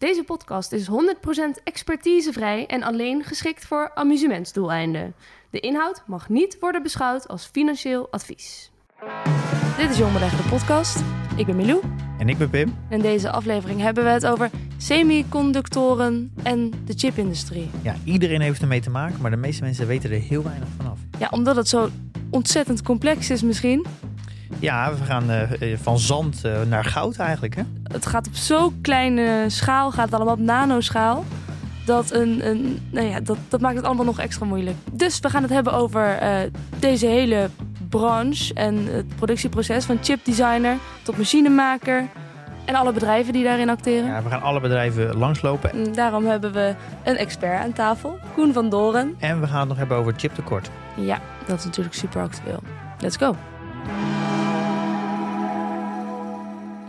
Deze podcast is 100% expertisevrij en alleen geschikt voor amusementsdoeleinden. De inhoud mag niet worden beschouwd als financieel advies. Dit is Beleggen, de podcast. Ik ben Milou. En ik ben Pim. In deze aflevering hebben we het over semiconductoren en de chipindustrie. Ja, iedereen heeft ermee te maken, maar de meeste mensen weten er heel weinig vanaf. Ja, omdat het zo ontzettend complex is misschien. Ja, we gaan uh, van zand uh, naar goud eigenlijk, hè? Het gaat op zo'n kleine schaal, gaat het allemaal op nanoschaal. Dat, een, een, nou ja, dat, dat maakt het allemaal nog extra moeilijk. Dus we gaan het hebben over uh, deze hele branche en het productieproces van chipdesigner tot machinemaker en alle bedrijven die daarin acteren. Ja, we gaan alle bedrijven langslopen. En daarom hebben we een expert aan tafel, Koen van Doren. En we gaan het nog hebben over chiptekort. Ja, dat is natuurlijk super actueel. Let's go.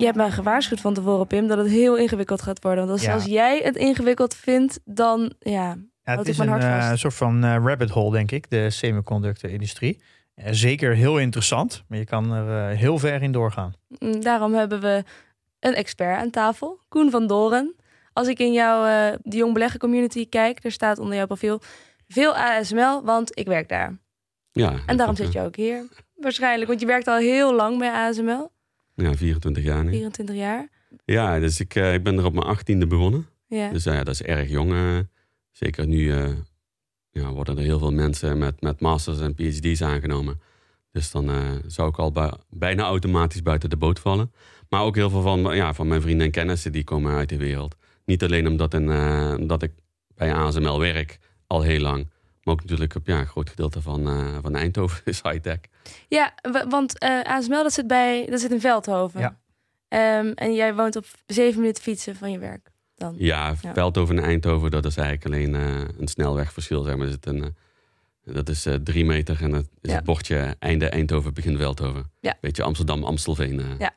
Je hebt mij gewaarschuwd van tevoren, Pim, dat het heel ingewikkeld gaat worden. Want als, Ja. als jij het ingewikkeld vindt, dan ja, het is mijn een hart eh, soort van eh, rabbit hole, denk ik, de semiconductor-industrie. Eh, zeker heel interessant, maar je kan er heel ver in doorgaan. Mm, Daarom hebben we een expert aan tafel, Koen van Doren. Als ik in jouw eh, de Jong Beleggen community kijk, er staat onder jouw profiel veel ASML, want ik werk daar. Ja. En daarom zit je ook hier. Waarschijnlijk, want je werkt al heel lang bij ASML, Ja, 24 jaar nu. 24 jaar. Ja, dus ik, eh, ik ben er op mijn achttiende begonnen. Ja. Dus eh, ja, dat is erg jong. eh. zeker nu ja, worden er heel veel mensen met, met masters en phd's aangenomen. Dus dan zou ik al bij- bijna automatisch buiten de boot vallen. Maar ook heel veel van, ja, van mijn vrienden en kennissen die komen uit de wereld. Niet alleen omdat, een, eh, omdat ik bij ASML werk al heel lang. Maar ook natuurlijk op ja, een groot gedeelte van, eh, van Eindhoven is high-tech. Ja, want eh, ASML dat zit, bij, dat zit in Veldhoven. Ja. Ehm, en jij woont op zeven minuten fietsen van je werk. Dan. Ja, Ja. Veldhoven en Eindhoven, dat is eigenlijk alleen eh, een snelwegverschil. Zeg maar. Een, eh, dat is eh, drie meter en het is Ja. het bordje einde Eindhoven, begin Veldhoven. Ja. Beetje Amsterdam, Amstelveen. eh. Ja.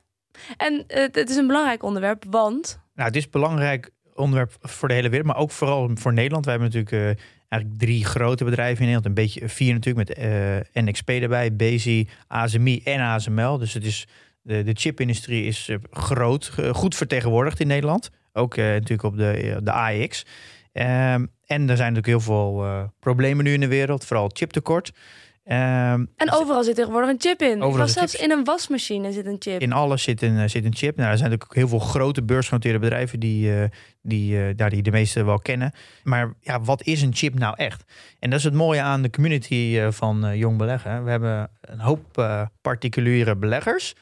En het is een belangrijk onderwerp, want Nou, het is een belangrijk onderwerp voor de hele wereld, maar ook vooral voor Nederland. We hebben natuurlijk eh, eigenlijk drie grote bedrijven in Nederland. Een beetje vier natuurlijk met eh, NXP erbij, Bezi, ASMI en ASML. Dus het is, de, de chipindustrie is eh, groot, eh, goed vertegenwoordigd in Nederland. Ook natuurlijk op de, de AX. Ehm, en er zijn natuurlijk heel veel problemen nu in de wereld, vooral chiptekort. Ehm, en overal zit tegenwoordig een chip in. Overal zelfs chips. in een wasmachine zit een chip. In alles zit een, eh, zit een chip. Nou, er zijn natuurlijk ook heel veel grote beursgenoteerde bedrijven die, eh, die, eh, daar die de meeste wel kennen. Maar ja, wat is een chip nou echt? En dat is het mooie aan de community van Jong Beleggen. We hebben een hoop particuliere beleggers.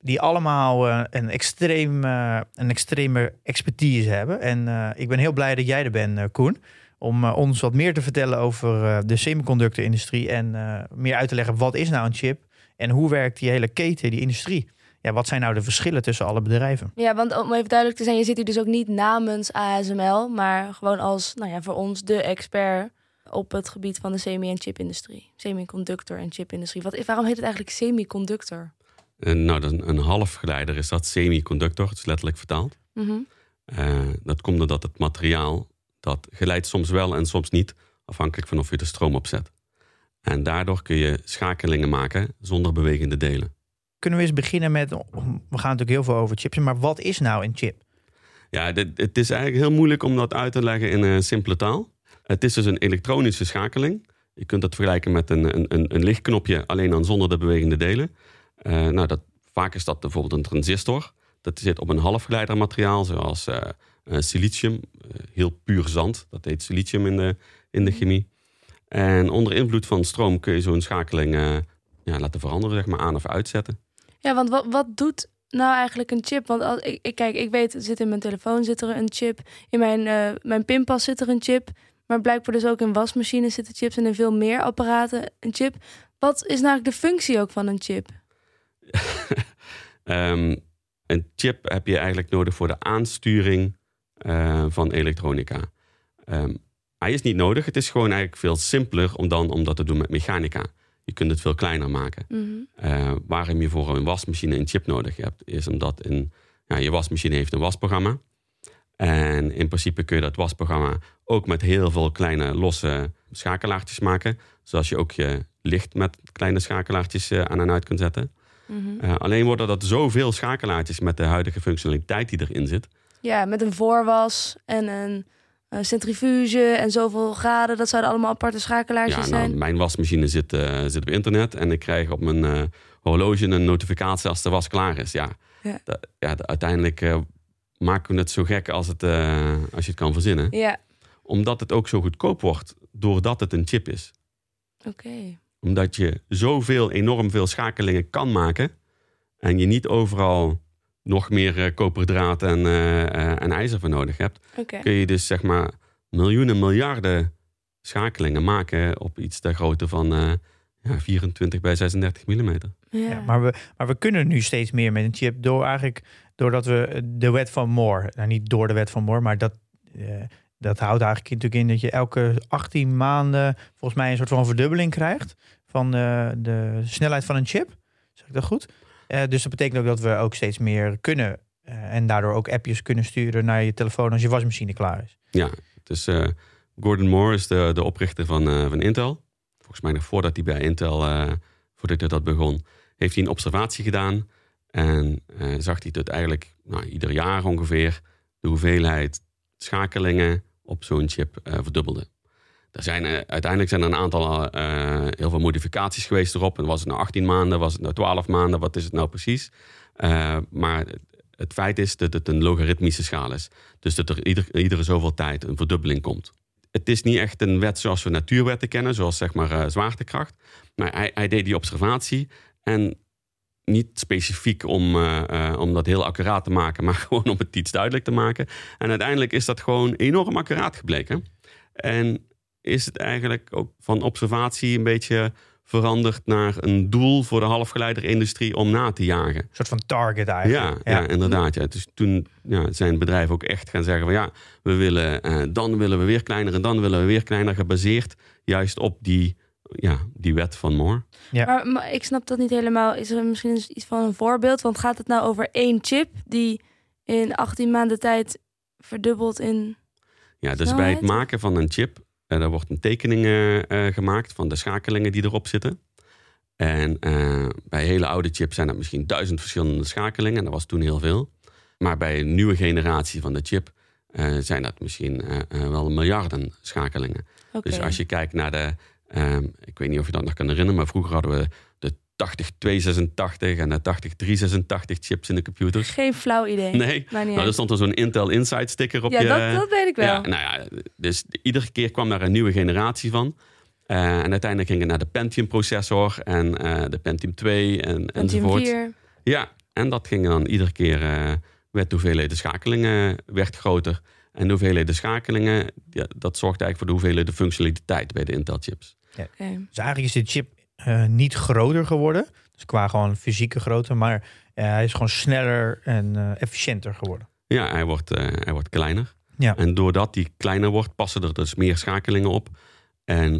Die allemaal een, extreem, een extreme expertise hebben. En ik ben heel blij dat jij er bent, Koen. Om eh, ons wat meer te vertellen over eh, de semiconductor-industrie. En eh, meer uit te leggen wat is nou een chip. En hoe werkt die hele keten, die industrie? Ja, wat zijn nou de verschillen tussen alle bedrijven? Ja, want om even duidelijk te zijn, je zit hier dus ook niet namens ASML, maar gewoon als, nou ja, voor ons de expert op het gebied van de semi- en chipindustrie. Semiconductor en chipindustrie. Wat, waarom heet het eigenlijk semiconductor? En, nou, dat is een, een halfgeleider is dat semiconductor, het is letterlijk vertaald. Mhm. Eh, dat komt doordat het materiaal, dat geleidt soms wel en soms niet, afhankelijk van of je de stroom opzet. En daardoor kun je schakelingen maken zonder bewegende delen. Kunnen we eens beginnen met, we gaan natuurlijk heel veel over chips, maar wat is nou een chip? Ja, dit, het is eigenlijk heel moeilijk om dat uit te leggen in een simpele taal. Het is dus een elektronische schakeling. Je kunt dat vergelijken met een, een, een, lichtknopje, alleen dan zonder de bewegende delen. Eh, nou, dat, vaak is dat bijvoorbeeld een transistor. Dat zit op een halfgeleidermateriaal, zoals eh, silicium. Eh, heel puur zand, dat heet silicium in de, in de chemie. En onder invloed van stroom kun je zo'n schakeling eh, ja, laten veranderen, zeg maar, aan of uitzetten. Ja, want wat, wat doet nou eigenlijk een chip? Want als, ik, ik, kijk, ik weet, er zit in mijn telefoon zit er een chip. In mijn, eh, mijn pinpas zit er een chip. Maar blijkbaar dus ook in wasmachines zitten chips en in veel meer apparaten een chip. Wat is nou eigenlijk de functie ook van een chip? Ehm, een chip heb je eigenlijk nodig voor de aansturing eh, van elektronica. Ehm, hij is niet nodig. Het is gewoon eigenlijk veel simpeler om dan om dat te doen met mechanica. Je kunt het veel kleiner maken. Eh, waarom je voor een wasmachine een chip nodig hebt, is omdat een, ja, je wasmachine heeft een wasprogramma. En in principe kun je dat wasprogramma ook met heel veel kleine losse schakelaartjes maken. Zoals je ook je licht met kleine schakelaartjes eh, aan en uit kunt zetten. Mhm. Eh, alleen worden dat zoveel schakelaartjes met de huidige functionaliteit die erin zit. Ja, met een voorwas en een eh, centrifuge en zoveel graden. Dat zouden allemaal aparte schakelaartjes Ja, nou, zijn. mijn wasmachine zit, eh, zit op internet en ik krijg op mijn eh, horloge een notificatie als de was klaar is. Ja, Ja. Da- ja de- uiteindelijk maken we het zo gek als, het, als je het kan verzinnen. Ja, Omdat het ook zo goedkoop wordt, doordat het een chip is. oké. Omdat je zoveel, enorm veel schakelingen kan maken. En je niet overal nog meer eh, koperdraad en, eh, eh, en ijzer voor nodig hebt. Kun je dus zeg maar miljoenen, miljarden schakelingen maken op iets ter grootte van eh, ja, 24 bij 36 mm. Ja. Ja, maar, we, maar we kunnen nu steeds meer met een chip door eigenlijk doordat we de wet van Moore, nou niet door de wet van Moore, maar dat, eh, dat houdt eigenlijk natuurlijk in dat je elke 18 maanden volgens mij een soort van verdubbeling krijgt van eh, de snelheid van een chip. Zeg ik dat goed? Eh, dus dat betekent ook dat we ook steeds meer kunnen eh, en daardoor ook appjes kunnen sturen naar je telefoon als je wasmachine klaar is. Ja, dus eh, Gordon Moore is de, de oprichter van, van Intel. Volgens mij nog voordat hij bij Intel, voordat hij dat begon, heeft hij een observatie gedaan. En zag hij dat eigenlijk nou, ieder jaar ongeveer de hoeveelheid schakelingen op zo'n chip verdubbelde. Er zijn, eh, uiteindelijk zijn er een aantal eh, heel veel modificaties geweest erop. En was het nou 18 maanden, was het nou 12 maanden, wat is het nou precies? Eh, maar het, feit is dat het een logaritmische schaal is. Dus dat er ieder, iedere zoveel tijd een verdubbeling komt. Het is niet echt een wet zoals we natuurwetten kennen, zoals zeg maar eh, zwaartekracht. Maar hij, deed die observatie en niet specifiek om, eh, eh, om dat heel accuraat te maken, maar gewoon om het iets duidelijk te maken. En uiteindelijk is dat gewoon enorm accuraat gebleken. En is het eigenlijk ook van observatie een beetje veranderd naar een doel voor de halfgeleiderindustrie om na te jagen. Een soort van target Ja, eigenlijk. ja. inderdaad. Ja. Dus toen ja, zijn bedrijven ook echt gaan zeggen van ja, we willen, eh, dan willen we weer kleiner en dan willen we weer kleiner, gebaseerd juist op die, ja, die wet van Moore. Ja. Maar, maar ik snap dat niet helemaal. Is er misschien iets van een voorbeeld? Want gaat het nou over één chip die in 18 maanden tijd verdubbelt in... Ja, dus bij het maken van een chip, eh, daar wordt een tekening eh, eh, gemaakt van de schakelingen die erop zitten. En eh, bij hele oude chips zijn dat misschien duizend verschillende schakelingen. Dat was toen heel veel. Maar bij een nieuwe generatie van de chip zijn dat misschien wel miljarden schakelingen. Dus als je kijkt naar de, ehm, ik weet niet of je dat nog kan herinneren, maar vroeger hadden we 80286 en de 80386 chips in de computers. Geen flauw idee. Nee, nou, er stond er zo'n Intel Inside sticker op ja, je. dat, dat weet ik wel. Ja, nou ja, dus iedere keer kwam daar een nieuwe generatie van. Eh, en uiteindelijk ging het naar de Pentium processor en eh, de Pentium 2 en, Pentium enzovoort. 4. Ja, en dat ging dan iedere keer, eh werd de hoeveelheid schakelingen werd groter. En de hoeveelheid schakelingen, ja, dat zorgt eigenlijk voor de hoeveelheid de functionaliteit bij de Intel chips. Oké. Dus eigenlijk is de chip eh, niet groter geworden. Dus qua gewoon fysieke grootte. Maar eh, hij is gewoon sneller en eh, efficiënter geworden. Ja, hij wordt, eh, hij wordt kleiner. Ja. En doordat die kleiner wordt, passen er dus meer schakelingen op. En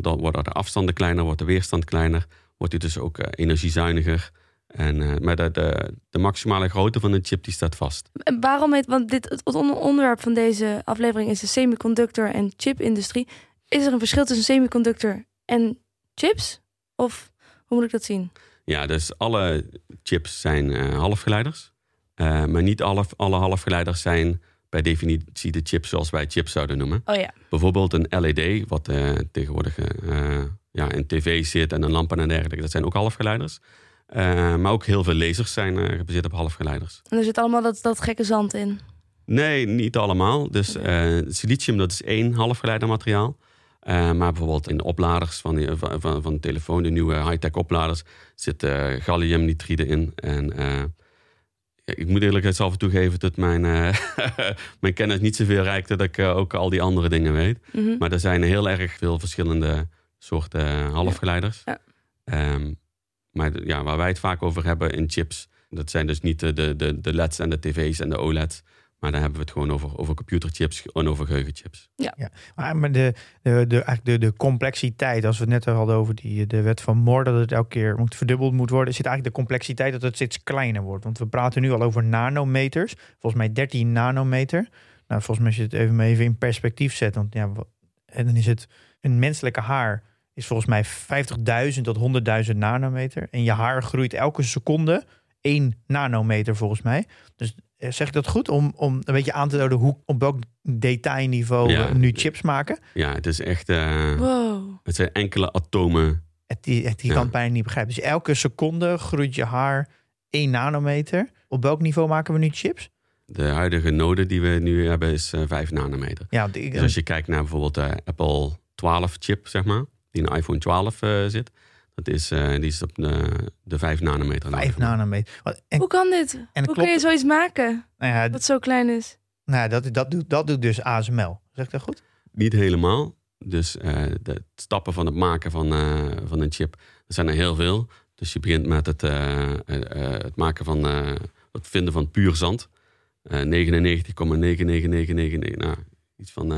dan worden de afstanden kleiner, wordt de weerstand kleiner. Wordt hij dus ook energiezuiniger. En, eh, maar de, de, de maximale grootte van de chip die staat vast. En waarom heet, want dit, het onder- onderwerp van deze aflevering is de semiconductor en chipindustrie. Is er een verschil tussen semiconductor en chips? Of hoe moet ik dat zien? Ja, dus alle chips zijn eh, halfgeleiders. Eh, maar niet alle, alle halfgeleiders zijn bij definitie de chips zoals wij chips zouden noemen. Oh ja. Bijvoorbeeld een LED, wat eh, tegenwoordig ja, in tv zit en een lampen en dergelijke. Dat zijn ook halfgeleiders. Maar ook heel veel lasers zijn gebaseerd op halfgeleiders. En er zit allemaal dat, dat gekke zand in. Nee, niet allemaal. Dus silicium, dat is één halfgeleidermateriaal. Eh, maar bijvoorbeeld in de opladers van, die- van, van, van de telefoon, de nieuwe high-tech opladers, zit eh galliumnitride in. En eh, ik moet eerlijk zelf toegeven dat mijn, eh, mijn kennis niet zoveel reikt dat ik eh, ook al die andere dingen weet. Mhm. Maar er zijn heel erg veel verschillende soorten halfgeleiders. Ja. Ehm, maar ja, waar wij het vaak over hebben in chips, Dat zijn dus niet de, de, de, de LED's en de tv's en de OLED's. Maar dan hebben we het gewoon over, over computerchips en over geheugenchips. Maar, maar de, de, de, eigenlijk de, de complexiteit, als we het net hadden over die, de wet van Moore, dat het elke keer moet verdubbeld moet worden, zit eigenlijk de complexiteit dat het steeds kleiner wordt. Want we praten nu al over nanometers, volgens mij 13 nanometer. Nou, volgens mij als je het even, even in perspectief zet, want ja, en dan is het een menselijke haar is volgens mij 50.000 tot 100.000 nanometer. En je haar groeit elke seconde 1 nanometer volgens mij. Dus zeg ik dat goed? Om, om een beetje aan te duiden hoe, op welk detailniveau Ja. we nu chips maken. Ja, het is echt... eh, Wow. Het zijn enkele atomen. Het, die, het, Ja. kan het bijna niet begrijpen. Dus elke seconde groeit je haar 1 nanometer. Op welk niveau maken we nu chips? De huidige node die we nu hebben is eh 5 nanometer. Ja, die- Dus als je kijkt naar bijvoorbeeld de Apple 12 chip, zeg maar. Die in de iPhone 12 eh, zit. Dat is, eh, die is op de, de 5 nanometer. 5 nanometer. Wat- En, Hoe kan dit? en Hoe klopt, kun je zoiets maken nou ja, dat zo klein is? nou ja, dat, dat, doet, dat doet dus ASML. Zeg ik dat goed? Niet helemaal. Dus eh, de stappen van het maken van, eh, van een chip, er zijn er heel veel. Dus je begint met het, eh, eh, eh, het maken van eh, het vinden van puur zand. Eh 99,99999, nou, iets van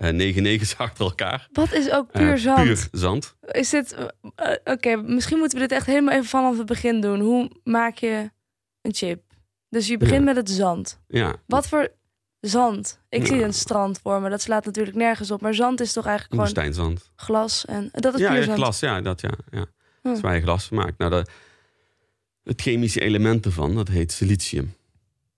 eh eh 9 negens achter elkaar. Wat is ook Eh, puur zand? Puur zand. Is dit... eh, Oké, misschien moeten we dit echt helemaal even vanaf het begin doen. Hoe maak je een chip? Dus je begint Ja. met het zand. Ja, Wat voor zand? Ik Ja. zie een strand voor me. Dat slaat natuurlijk nergens op. Maar zand is toch eigenlijk gewoon woestijnzand. glas en dat is Ja, puur ja, zand. glas, ja, dat ja. ja. Hm. Dat is waar je glas maakt. Nou, dat, het chemische element ervan, dat heet silicium.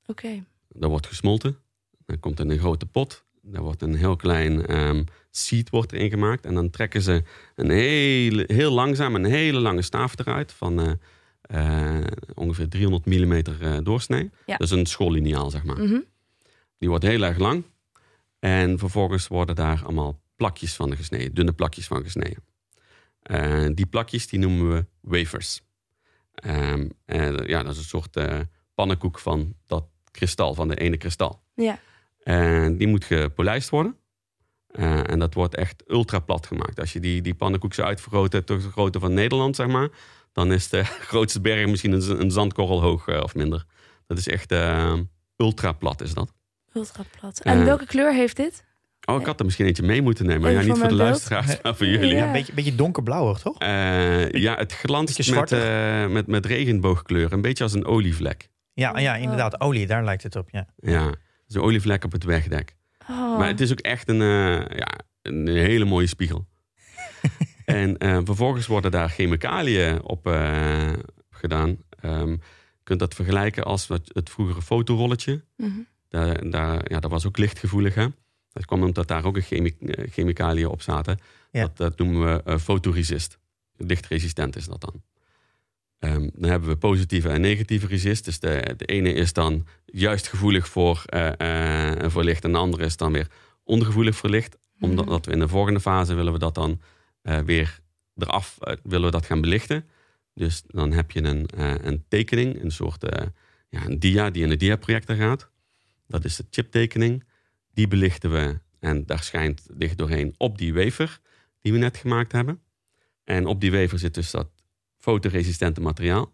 Oké. Dat wordt gesmolten. Dan komt in een grote pot. Daar wordt een heel klein ehm seed wordt erin gemaakt. En dan trekken ze een hele, heel langzaam een hele lange staaf eruit. Van eh, eh, ongeveer 300 mm eh, doorsnee. Ja. Dat is een schoollineaal, zeg maar. Mhm. Die wordt heel erg lang. En vervolgens worden daar allemaal plakjes van gesneden. Dunne plakjes van gesneden. Eh, die plakjes die noemen we wafers. Ehm, ja, dat is een soort pannenkoek van dat kristal, van de ene kristal. Ja. En die moet gepolijst worden. Eh, en dat wordt echt ultra plat gemaakt. Als je die, die pannenkoek zou uitvergroten tot de grootte van Nederland, zeg maar. Dan is de grootste berg misschien een, een zandkorrel hoog eh, of minder. Dat is echt eh, ultra plat is dat. Ultra plat. En welke kleur heeft dit? Oh, ik had er misschien eentje mee moeten nemen. Even ja, niet voor voor de beeld. luisteraars, maar voor jullie. Ja. Een beetje, beetje donkerblauwig, toch? Eh, ja, het glanst met, eh, met, met regenboogkleur. Een beetje als een olievlek. Ja, ja, inderdaad. Olie, daar lijkt het op. Ja. Ja, zo'n olievlek op het wegdek. Oh. Maar het is ook echt een, eh, ja, een hele mooie spiegel. en eh, vervolgens worden daar chemicaliën op eh, gedaan. Ehm, je kunt dat vergelijken als het vroegere fotorolletje. Mhm. Daar, daar, ja, dat was ook lichtgevoelig. Hè? Dat kwam omdat daar ook een chemi chemicaliën op zaten. Ja. Dat, dat noemen we fotoresist. Lichtresistent is dat dan. Ehm, dan hebben we positieve en negatieve resist. Dus de, de ene is dan juist gevoelig voor, eh, voor licht en de andere is dan weer ongevoelig voor licht. Omdat Mhm. dat we in de volgende fase willen we dat dan eh, weer eraf willen we dat gaan belichten. Dus dan heb je een, een tekening, een soort ja, een dia die in de dia-projector gaat. Dat is de chiptekening. Die belichten we en daar schijnt licht doorheen op die wafer die we net gemaakt hebben. En op die wafer zit dus dat fotoresistente materiaal.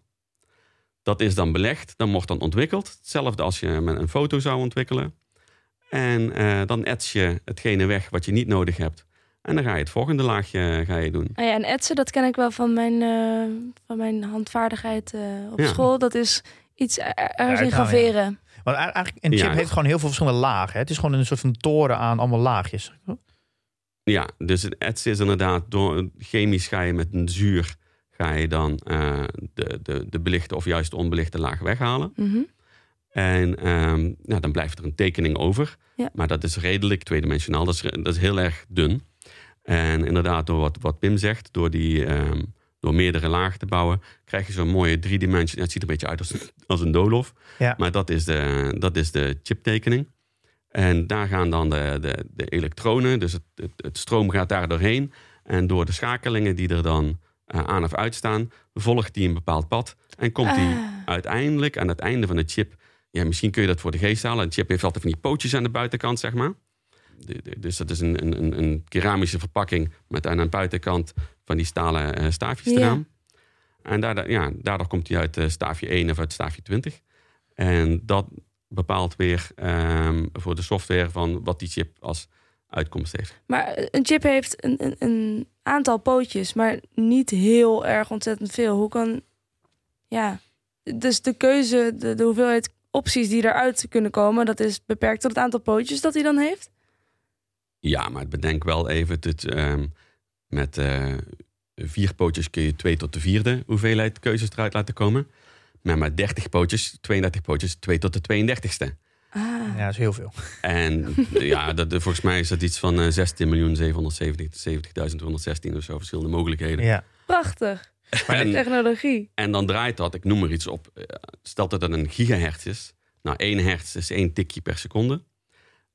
Dat is dan belegd, dan wordt dan ontwikkeld. Hetzelfde als je met een foto zou ontwikkelen. En eh, dan ets je hetgene weg wat je niet nodig hebt. En dan ga je het volgende laagje eh, ga je doen. Ah ja, en etsen, dat ken ik wel van mijn, eh, van mijn handvaardigheid eh, op Ja. school. Dat is iets er- ergens in ja. graveren. Want eigenlijk, een chip Ja. heeft gewoon heel veel verschillende lagen. Hè? Het is gewoon een soort van toren aan allemaal laagjes. Ja, dus het etsen is inderdaad door chemisch ga je met een zuur ga je dan eh, de, de, de belichte of juist de onbelichte laag weghalen. Mhm. En ehm, ja, dan blijft er een tekening over. Ja. Maar dat is redelijk tweedimensionaal. Dat is, dat is heel erg dun. En inderdaad, door wat, wat Pim zegt, door, die, ehm, door meerdere lagen te bouwen, krijg je zo'n mooie driedimensionaal. Het ziet er een beetje uit als, als een doolhof. Ja. Maar dat is de, dat is de chiptekening. En daar gaan dan de, de, de elektronen, dus het, het, het stroom gaat daar doorheen. En door de schakelingen die er dan eh, aan of uit staan, volgt die een bepaald pad. En komt die Ah. uiteindelijk aan het einde van de chip. Ja, misschien kun je dat voor de geest halen. Een chip heeft altijd van die pootjes aan de buitenkant, zeg maar. De- de- Dus dat is een, een, een- keramische verpakking met aan de buitenkant van die stalen eh, staafjes eraan. En daardoor, ja, daardoor komt hij uit uh, staafje 1 of uit staafje 20. En dat bepaalt weer ehm, voor de software van wat die chip als uitkomst heeft. Maar een chip heeft een, een, een, aantal pootjes, maar niet heel erg ontzettend veel. Hoe kan. Ja. Dus de keuze, de, de hoeveelheid opties die eruit kunnen komen, dat is beperkt tot het aantal pootjes dat hij dan heeft? Ja, maar bedenk wel even het. Um, met uh, vier pootjes kun je twee tot de vierde hoeveelheid keuzes eruit laten komen. Maar met 30 pootjes, 32 pootjes, 2 tot de 32ste. Ah. Ja, dat is heel veel. En ja, dat, volgens mij is dat iets van uh, 16.770.216 of zo verschillende mogelijkheden. Ja. Prachtig. en, technologie. En dan draait dat, ik noem er iets op, uh, stelt dat het een gigahertz is. Nou, 1 hertz is 1 tikje per seconde.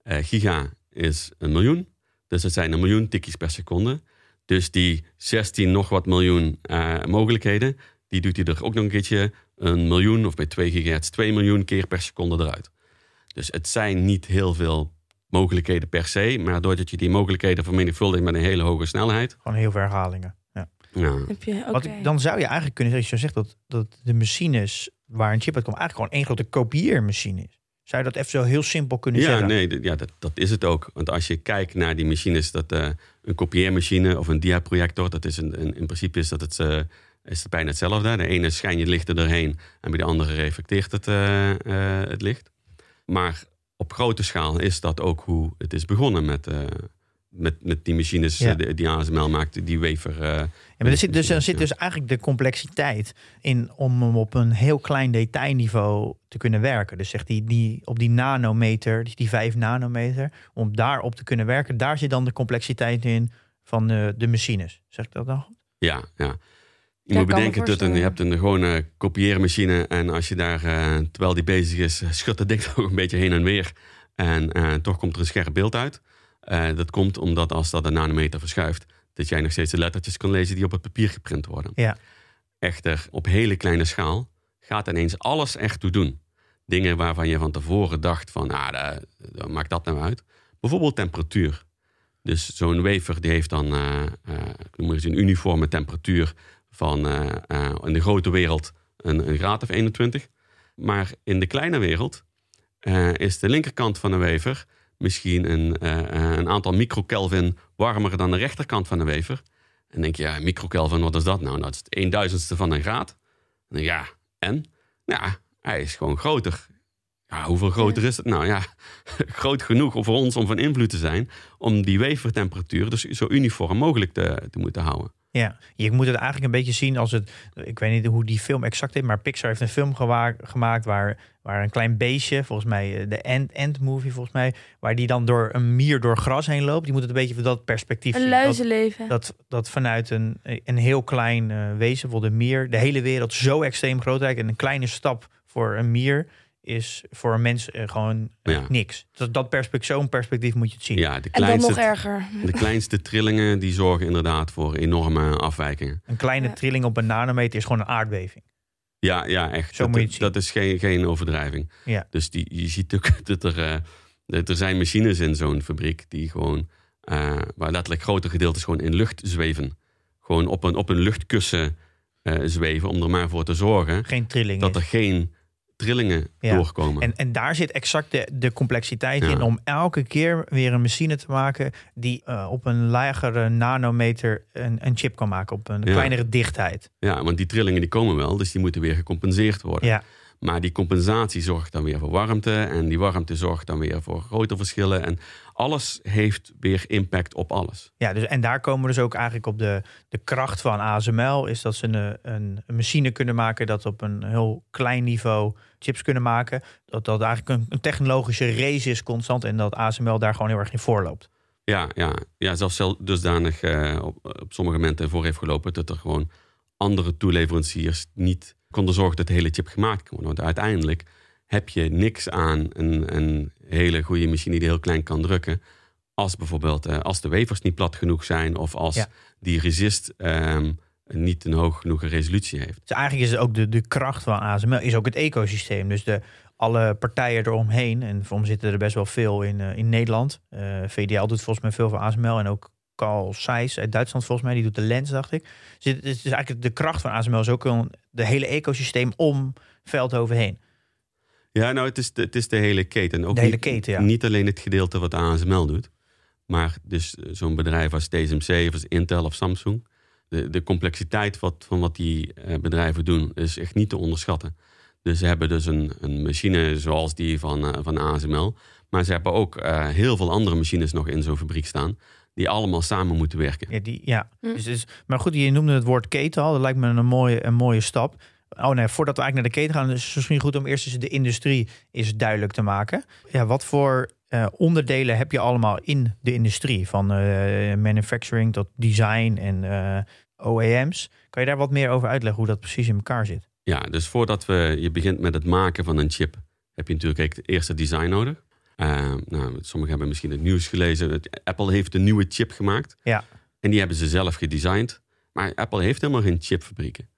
Uh, giga is een miljoen. Dus het zijn een miljoen tikjes per seconde. Dus die 16 nog wat miljoen uh, mogelijkheden, die doet hij er ook nog een keertje een miljoen of bij 2 gigahertz 2 miljoen keer per seconde eruit. Dus het zijn niet heel veel mogelijkheden per se, maar doordat je die mogelijkheden vermenigvuldigt met een hele hoge snelheid. Gewoon heel veel herhalingen. Ja. Ja. Heb je, okay. Wat, dan zou je eigenlijk kunnen zeggen, je zegt dat, dat de machines waar een chip uit komt eigenlijk gewoon één grote kopieermachine is. Zou je dat even zo heel simpel kunnen ja, zeggen? Nee, ja, dat, dat is het ook. Want als je kijkt naar die machines, dat uh, een kopieermachine of een diaprojector, dat is een, een, in principe is dat het, uh, is het bijna hetzelfde. De ene schijn je licht er doorheen en bij de andere reflecteert het, uh, het licht. Maar op grote schaal is dat ook hoe het is begonnen met, met, met die machines Ja. die, die ASML maakte, die wafer. Ja, maar er zit dus, er zit dus eigenlijk de complexiteit in om hem op een heel klein detailniveau te kunnen werken. Dus zegt die, die op die nanometer, dus die 5 nanometer, om daarop te kunnen werken, daar zit dan de complexiteit in van de, de machines. Zeg ik dat dan? goed? Ja, ja. Je Ja, moet bedenken dat een, je hebt een gewone kopieermachine en als je daar, eh, terwijl die bezig is, schudt het ding ook een beetje heen en weer. En eh, toch komt er een scherp beeld uit. Eh, dat komt omdat als dat een nanometer verschuift, dat jij nog steeds de lettertjes kan lezen die op het papier geprint worden. Ja. Echter, op hele kleine schaal gaat ineens alles echt toe doen. Dingen waarvan je van tevoren dacht van, ah, daar maakt dat nou uit. Bijvoorbeeld temperatuur. Dus zo'n wafer die heeft dan, eh, eh, ik noem maar eens een uniforme temperatuur van eh, eh, in de grote wereld een, een graad of 21. Maar in de kleine wereld eh, is de linkerkant van de wafer misschien een, een aantal microkelvin warmer dan de rechterkant van de wafer. En denk je, ja, microkelvin, wat is dat nou? Nou, dat is het een duizendste van een graad. En ja, en? Ja, hij is gewoon groter. Ja, hoeveel groter is het? Nou ja, groot genoeg voor ons om van invloed te zijn... om die wafertemperatuur dus zo uniform mogelijk te, te moeten houden. Ja, je moet het eigenlijk een beetje zien als het. Ik weet niet hoe die film exact heet, maar Pixar heeft een film gewa- gemaakt waar, waar een klein beestje, volgens mij eh, de End, End Movie, volgens mij, waar die dan door een mier door gras heen loopt. Die moet het een beetje van dat perspectief Een zien. Dat, luizenleven. dat, dat vanuit een, een heel klein eh, wezen, bijvoorbeeld een mier, de hele wereld zo extreem groot lijkt. En een kleine stap voor een mier is voor een mens eh, gewoon eh, Ja. niks. Dat, dat perspectief, zo'n perspectief moet je het zien. Ja, de en dan nog kleinste, erger. de kleinste trillingen die zorgen inderdaad voor enorme afwijkingen. Een kleine Ja. trilling op een nanometer is gewoon een aardbeving. Ja, ja echt. Zo dat, moet je het zien. dat is geen, geen overdrijving. Ja. Dus die, je ziet ook dat er, eh, dat er zijn machines in zo'n fabriek die gewoon, eh, waar letterlijk grote gedeeltes gewoon in lucht zweven. Gewoon op een, op een luchtkussen eh, zweven om er maar voor te zorgen Geen trilling. dat is. er geen trillingen Ja. doorkomen. En, en daar zit exact de, de complexiteit Ja. in om elke keer weer een machine te maken die eh, op een lagere nanometer een, een chip kan maken, op een Ja. kleinere dichtheid. Ja, want die trillingen die komen wel, dus die moeten weer gecompenseerd worden. Ja, Maar die compensatie zorgt dan weer voor warmte. En die warmte zorgt dan weer voor grote verschillen. En alles heeft weer impact op alles. ja dus, en daar komen we dus ook eigenlijk op de, de kracht van ASML, is dat ze een, een machine kunnen maken dat op een heel klein niveau chips kunnen maken. Dat dat eigenlijk een, een technologische race is constant en dat ASML daar gewoon heel erg in voorloopt. Ja, ja, ja zelfs zelf dusdanig eh, op, op sommige momenten voor heeft gelopen... dat er gewoon andere toeleveranciers niet konden zorgen dat de hele chip gemaakt kon worden. Want uiteindelijk heb je niks aan een, een hele goede machine die heel klein kan drukken... als bijvoorbeeld eh, als de wafers niet plat genoeg zijn... of als Ja. die resist ehm, niet een hoog genoeg resolutie heeft. Dus eigenlijk is het ook de, de kracht van ASML, is ook het ecosysteem. Dus de, alle partijen eromheen, en voor zitten er best wel veel in, eh, in Nederland. Eh, VDL doet volgens mij veel voor ASML en ook Carl Zeiss uit Duitsland volgens mij. Die doet de lens, dacht ik. Dus het is eigenlijk de kracht van ASML is ook een, de hele ecosysteem om Veldhoven heen. Ja, nou, het is de, het is de hele keten. Ook De hele niet, keten, ja. Niet alleen het gedeelte wat ASML doet. Maar dus eh, zo'n bedrijf als TSMC of als Intel of Samsung. De, de complexiteit wat, van wat die eh, bedrijven doen is echt niet te onderschatten. Dus ze hebben dus een, een machine zoals die van, eh, van ASML. Maar ze hebben ook eh, heel veel andere machines nog in zo'n fabriek staan. Die allemaal samen moeten werken. Ja, die, ja. Hm. Dus, dus, maar goed, je noemde het woord keten al. Dat lijkt me een mooie, een mooie stap. Oh nee, voordat we eigenlijk naar de keten gaan, is het misschien goed om eerst eens de industrie is duidelijk te maken. Ja, wat voor eh, onderdelen heb je allemaal in de industrie? Van eh, manufacturing tot design en eh, OEM's. Kan je daar wat meer over uitleggen hoe dat precies in elkaar zit? Ja, dus voordat we, je begint met het maken van een chip, heb je natuurlijk het eerste design nodig. Uh, nou, sommigen hebben misschien het nieuws gelezen. Apple heeft een nieuwe chip gemaakt. Ja. En die hebben ze zelf gedesigned. Maar Apple heeft helemaal geen chipfabrieken.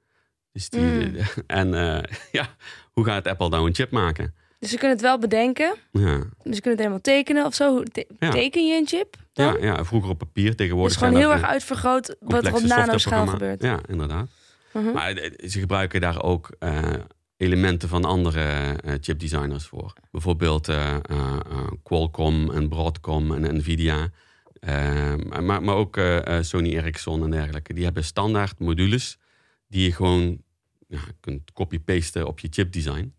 Dus die, Mm. En ja, hoe gaat Apple nou een chip maken? Dus ze kunnen het wel bedenken. Ja, Dus ze kunnen het helemaal tekenen of zo. Hoe te- Ja. Teken je een chip dan? ja, ja vroeger op papier, tegenwoordig dus gewoon zijn heel er, erg eh, uitvergroot wat er op nanoschaal gebeurt. Ja, inderdaad. Mhm. Maar eh, ze gebruiken daar ook eh, elementen van andere eh, chipdesigners voor. Bijvoorbeeld eh, eh, eh, Qualcomm en Broadcom en Nvidia. Eh, maar, maar ook eh, eh, Sony Ericsson en dergelijke. Die hebben standaard modules die je gewoon ja, kunt copy-pasten op je chipdesign.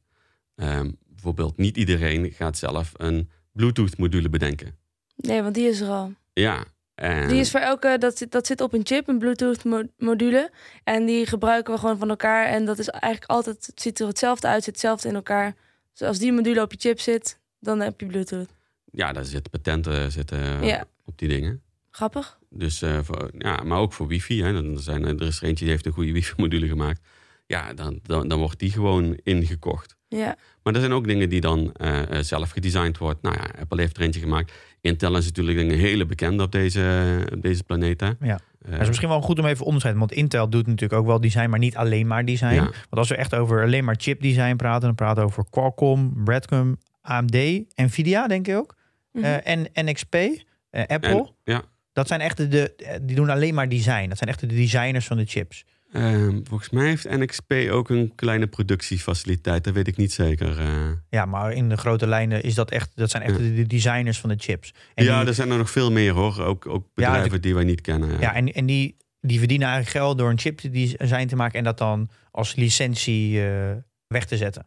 Ehm bijvoorbeeld niet iedereen gaat zelf een Bluetooth module bedenken. Nee, want die is er al. Ja. en- Die is voor elke, dat zit, dat zit op een chip, een Bluetooth mo- module. En die gebruiken we gewoon van elkaar. En dat is eigenlijk altijd, het ziet er hetzelfde uit, zit hetzelfde in elkaar. Dus als die module op je chip zit, dan heb je Bluetooth. ja, daar zitten patenten zitten, Ja. op die dingen. Grappig. Dus, eh, voor, ja, maar ook voor wifi. Hè. Dan zijn, er is er eentje die heeft een goede wifi-module gemaakt. Ja, dan, dan, dan wordt die gewoon ingekocht. Ja. Maar er zijn ook dingen die dan eh, eh, zelf gedesigned worden. Nou ja, Apple heeft er eentje gemaakt. Intel is natuurlijk een hele bekende op deze, op deze planeet. Hè. Ja. Eh, Maar het is misschien wel goed om even onderscheid. Want Intel doet natuurlijk ook wel design, maar niet alleen maar design. Ja. Want als we echt over alleen maar chip design praten, dan praten we over Qualcomm, Broadcom, AMD, Nvidia denk ik ook. Mhm. Eh, en NXP, eh, Apple. en, ja, Dat zijn echt de, de, die doen alleen maar design. Dat zijn echt de designers van de chips. Ehm, volgens mij heeft NXP ook een kleine productiefaciliteit. Dat weet ik niet zeker. eh. Ja, maar in de grote lijnen is dat echt, dat zijn echt de, de designers van de chips. En ja, die, er zijn er nog veel meer hoor. Ook, ook bedrijven die wij niet kennen. ja, en, en die, die verdienen eigenlijk geld door een chip te design te maken en dat dan als licentie eh, weg te zetten.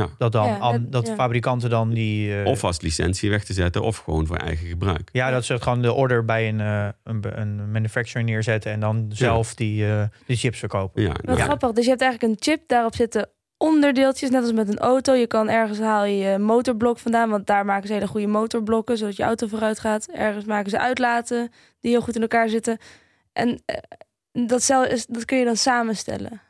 Ja. Dat, dan, Ja, dat- dat ja. fabrikanten dan die. eh, Of als licentie weg te zetten, of gewoon voor eigen gebruik. Ja, dat ze gewoon de order bij een, eh, een, een manufacturer neerzetten en dan zelf die, eh die chips verkopen. Ja, Ja. grappig. Dus je hebt eigenlijk een chip, daarop zitten onderdeeltjes, net als met een auto. Je kan ergens haal je je motorblok vandaan, want daar maken ze hele goede motorblokken, zodat je auto vooruit gaat. Ergens maken ze uitlaten die heel goed in elkaar zitten. En dat, zel- is- dat kun je dan samenstellen.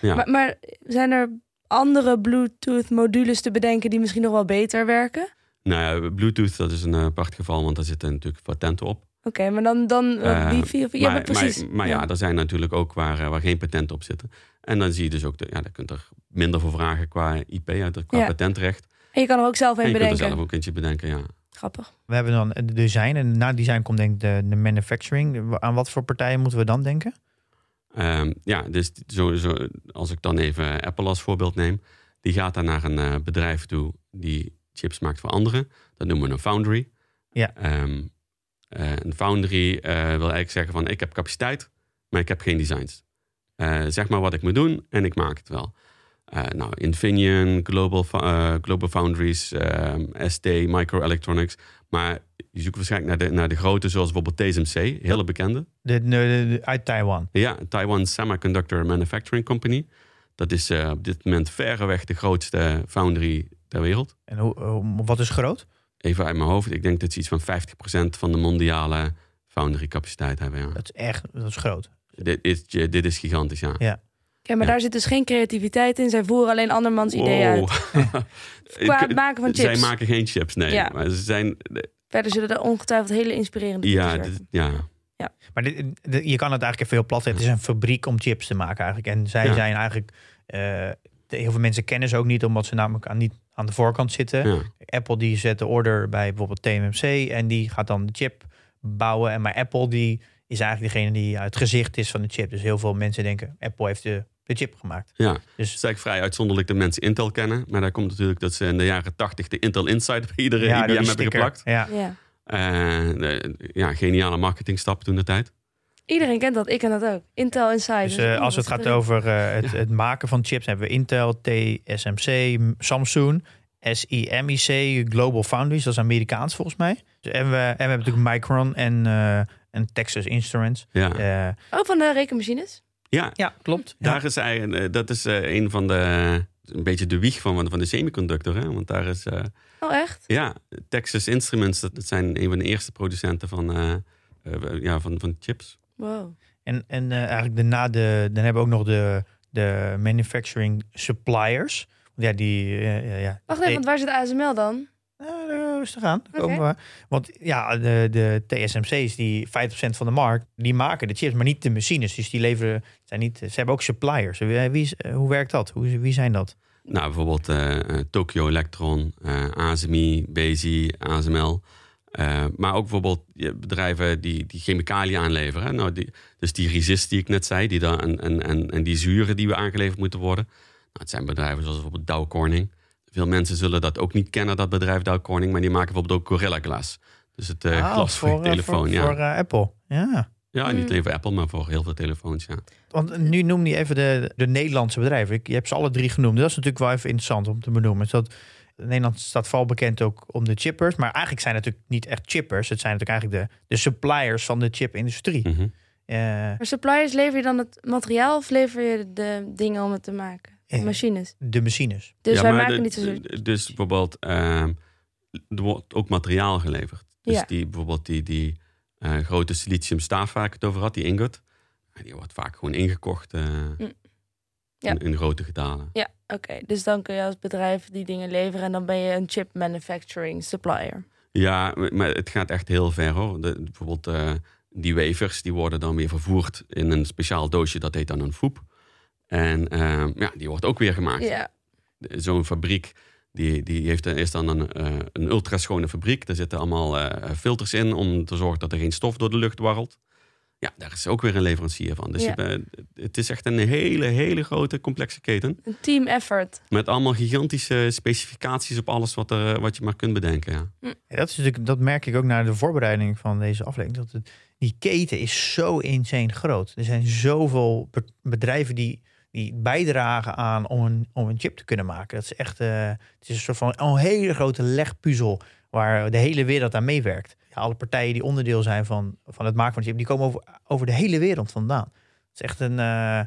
Ja. Maar, maar zijn er andere Bluetooth-modules te bedenken die misschien nog wel beter werken? Nou ja, Bluetooth, dat is een eh, apart geval, want daar zitten natuurlijk patenten op. Oké, maar dan, dan Eh, wifi of... Ja, maar precies. Maar, maar ja, er zijn natuurlijk ook waar, eh, waar geen patenten op zitten. En dan zie je dus ook, de, ja, daar kunt er minder voor vragen qua IP, uit, qua Ja. patentrecht. En je kan er ook zelf En een je kunt er bedenken. zelf ook eentje bedenken, ja. Grappig. We hebben dan het design en na design komt denk ik de, de manufacturing. Aan wat voor partijen moeten we dan denken? Ehm, ja, dus zo, zo, als ik dan even Apple als voorbeeld neem. Die gaat dan naar een eh, bedrijf toe die chips maakt voor anderen. Dat noemen we een foundry. Ja. Ehm, eh, een foundry eh, wil eigenlijk zeggen van ik heb capaciteit, maar ik heb geen designs. Zeg maar wat ik moet doen en ik maak het wel. Nou, Infineon, Global, Global Foundries, ehm, ST, Microelectronics. Maar je zoekt waarschijnlijk naar de, naar de grote, zoals bijvoorbeeld TSMC, hele bekende. De, de, de- uit Taiwan. Ja, Taiwan Semiconductor Manufacturing Company. Dat is eh, op dit moment verreweg de grootste foundry ter wereld. En hoe, hoe- wat is groot? Even uit mijn hoofd, ik denk dat ze iets van 50% van de mondiale foundry capaciteit hebben. Ja. Dat is echt dat is groot. Dit, is, dit is gigantisch, ja. Ja. Ja, maar Ja. daar zit dus geen creativiteit in. Zij voeren alleen andermans ideeën uit. Qua het maken van Zij chips. maken geen chips, nee. Ja. Maar ze zijn, Verder zullen er ongetwijfeld hele inspirerende ja, dit- werken. ja, Maar dit, dit- je kan het eigenlijk veel plat zetten. Het is een fabriek om chips te maken eigenlijk. En zij Ja. zijn eigenlijk... eh, de- heel veel mensen kennen ze ook niet, omdat ze namelijk aan, niet aan de voorkant zitten. ja. Apple die zet de order bij bijvoorbeeld TMMC en die gaat dan de chip bouwen. En maar Apple die is eigenlijk degene die het gezicht is van de chip. Dus heel veel mensen denken, Apple heeft de, de chip gemaakt. Ja, het Dus is eigenlijk vrij uitzonderlijk dat mensen Intel kennen. Maar daar komt natuurlijk dat ze in de jaren 80 de Intel Insight bij iedere door IBM hebben sticker. geplakt. Ja. Ja. Eh, de- ja, geniale marketingstap toen de tijd. Iedereen kent dat, ik ken dat ook. Intel Inside. Dus eh, als het gaat over eh, het, het maken van chips, hebben we Intel, TSMC, Samsung, SIMIC, Global Foundries, dat is Amerikaans volgens mij. Dus, en, we, en we hebben natuurlijk Micron en, eh, en Texas Instruments. Ja, Eh, Oh, van de rekenmachines? Ja ja, klopt. Ja. daar is eigenlijk, eh, dat is eh, een van de, een beetje de wieg van, van de semiconductor. Hè? Want daar is, eh, Oh, echt? ja, Texas Instruments, dat dat zijn een van de eerste producenten van, ja, van, van chips. Wow. En, en eh, eigenlijk daarna de, dan hebben we ook nog de, de manufacturing suppliers. Ja, die... ja, ja. Wacht even, want waar zit ASML dan? Nou, eh, rustig aan. Komen we. Want ja, de, de TSMC's, die 50% van de markt, die maken de chips, maar niet de machines. Dus die leveren, zijn niet, ze hebben ook suppliers. Wie, is- eh, hoe werkt dat? Hoe, wie zijn dat? Nou, bijvoorbeeld eh, eh, Tokyo Electron, eh ASMI, BZ, ASML. Eh, maar ook bijvoorbeeld bedrijven die, die chemicaliën aanleveren. hè. Nou, die, dus die resist die ik net zei, die dan, en, en, en, en die zuren die we aangeleverd moeten worden. Nou, het zijn bedrijven zoals bijvoorbeeld Dow Corning. Veel mensen zullen dat ook niet kennen, dat bedrijf Dow Corning. Maar die maken bijvoorbeeld ook Gorilla Glass. Dus het eh, Ah, glas voor, je eh, telefoon. Voor, ja, voor, eh, Apple. Ja. ja niet Mm. alleen voor Apple, maar voor heel veel telefoons. Ja. Want nu noem je even de, de Nederlandse bedrijven. Ik, je hebt ze alle drie genoemd. Dat is natuurlijk wel even interessant om te benoemen. Dat, Nederland staat vooral bekend ook om de chippers. Maar eigenlijk zijn het natuurlijk niet echt chippers. Het zijn natuurlijk eigenlijk de, de suppliers van de chipindustrie. Mhm. Eh, Maar suppliers, lever je dan het materiaal of lever je de dingen om het te maken? De machines. de machines. Dus Ja, wij maken de- niet zo... de- Dus bijvoorbeeld, ehm, er wordt ook materiaal geleverd. Dus Ja. die, bijvoorbeeld die, die eh, grote siliciumstaaf waar ik het over had, die ingot. Die wordt vaak gewoon ingekocht eh, Mm. Ja. in, in grote getalen. Ja, oké. Dus dan kun je als bedrijf die dingen leveren en dan ben je een chip manufacturing supplier. Ja, maar- het gaat echt heel ver hoor. De, bijvoorbeeld eh, die wafers, die worden dan weer vervoerd in een speciaal doosje. Dat heet dan een foep. En ehm, ja, die wordt ook weer gemaakt. Ja. zo'n fabriek, die, die heeft, is dan een, eh een ultraschone fabriek. Daar zitten allemaal eh, filters in om te zorgen dat er geen stof door de lucht warrelt. Ja, daar is ook weer een leverancier van. Dus Ja. je bent- het is echt een hele, hele grote, complexe keten. Een team effort. Met allemaal gigantische specificaties op alles wat, er, wat je maar kunt bedenken. Ja. Ja, dat, is natuurlijk, dat merk ik ook naar de voorbereiding van deze aflevering. Dat het, die keten is zo insane groot. Er zijn zoveel be- bedrijven die, die bijdragen aan om een, om een chip te kunnen maken. Dat is echt eh, het is een soort van een hele grote legpuzzel waar de hele wereld aan meewerkt. Ja, alle partijen die onderdeel zijn van, van het maken van een chip, die komen over, over de hele wereld vandaan. Het is echt een, eh,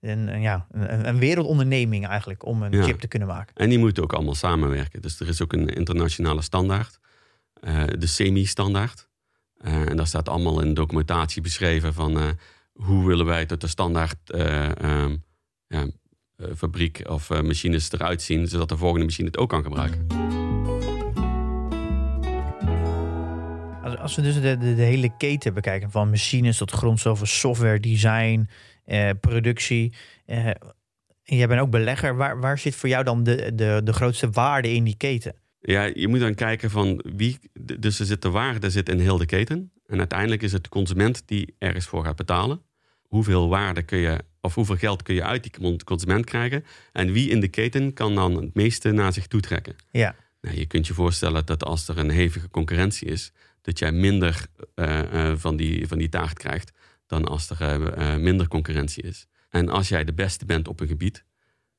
een, een, ja, een, een wereldonderneming eigenlijk om een Ja. chip te kunnen maken. En die moeten ook allemaal samenwerken. Dus er is ook een internationale standaard. eh, de semi-standaard. En daar staat allemaal in documentatie beschreven van hoe willen wij tot de standaard eh, ehm, ja, eh, fabriek of eh, machines eruit zien, zodat de volgende machine het ook kan gebruiken. Als, we dus de, de, de hele keten bekijken, van machines tot grondstoffen, software, design, eh, productie. eh, en jij bent ook belegger. Waar, waar zit voor jou dan de, de, de grootste waarde in die keten? Ja, je moet dan kijken van wie. Dus er zit de waarde zit in heel de keten. En uiteindelijk is het de consument die ergens voor gaat betalen. Hoeveel waarde kun je, of hoeveel geld kun je uit die consument krijgen? En wie in de keten kan dan het meeste naar zich toe trekken? Ja, Nou, je kunt je voorstellen dat als er een hevige concurrentie is, dat jij minder eh, eh, van, die, van die taart krijgt dan als er eh, minder concurrentie is. En als jij de beste bent op een gebied,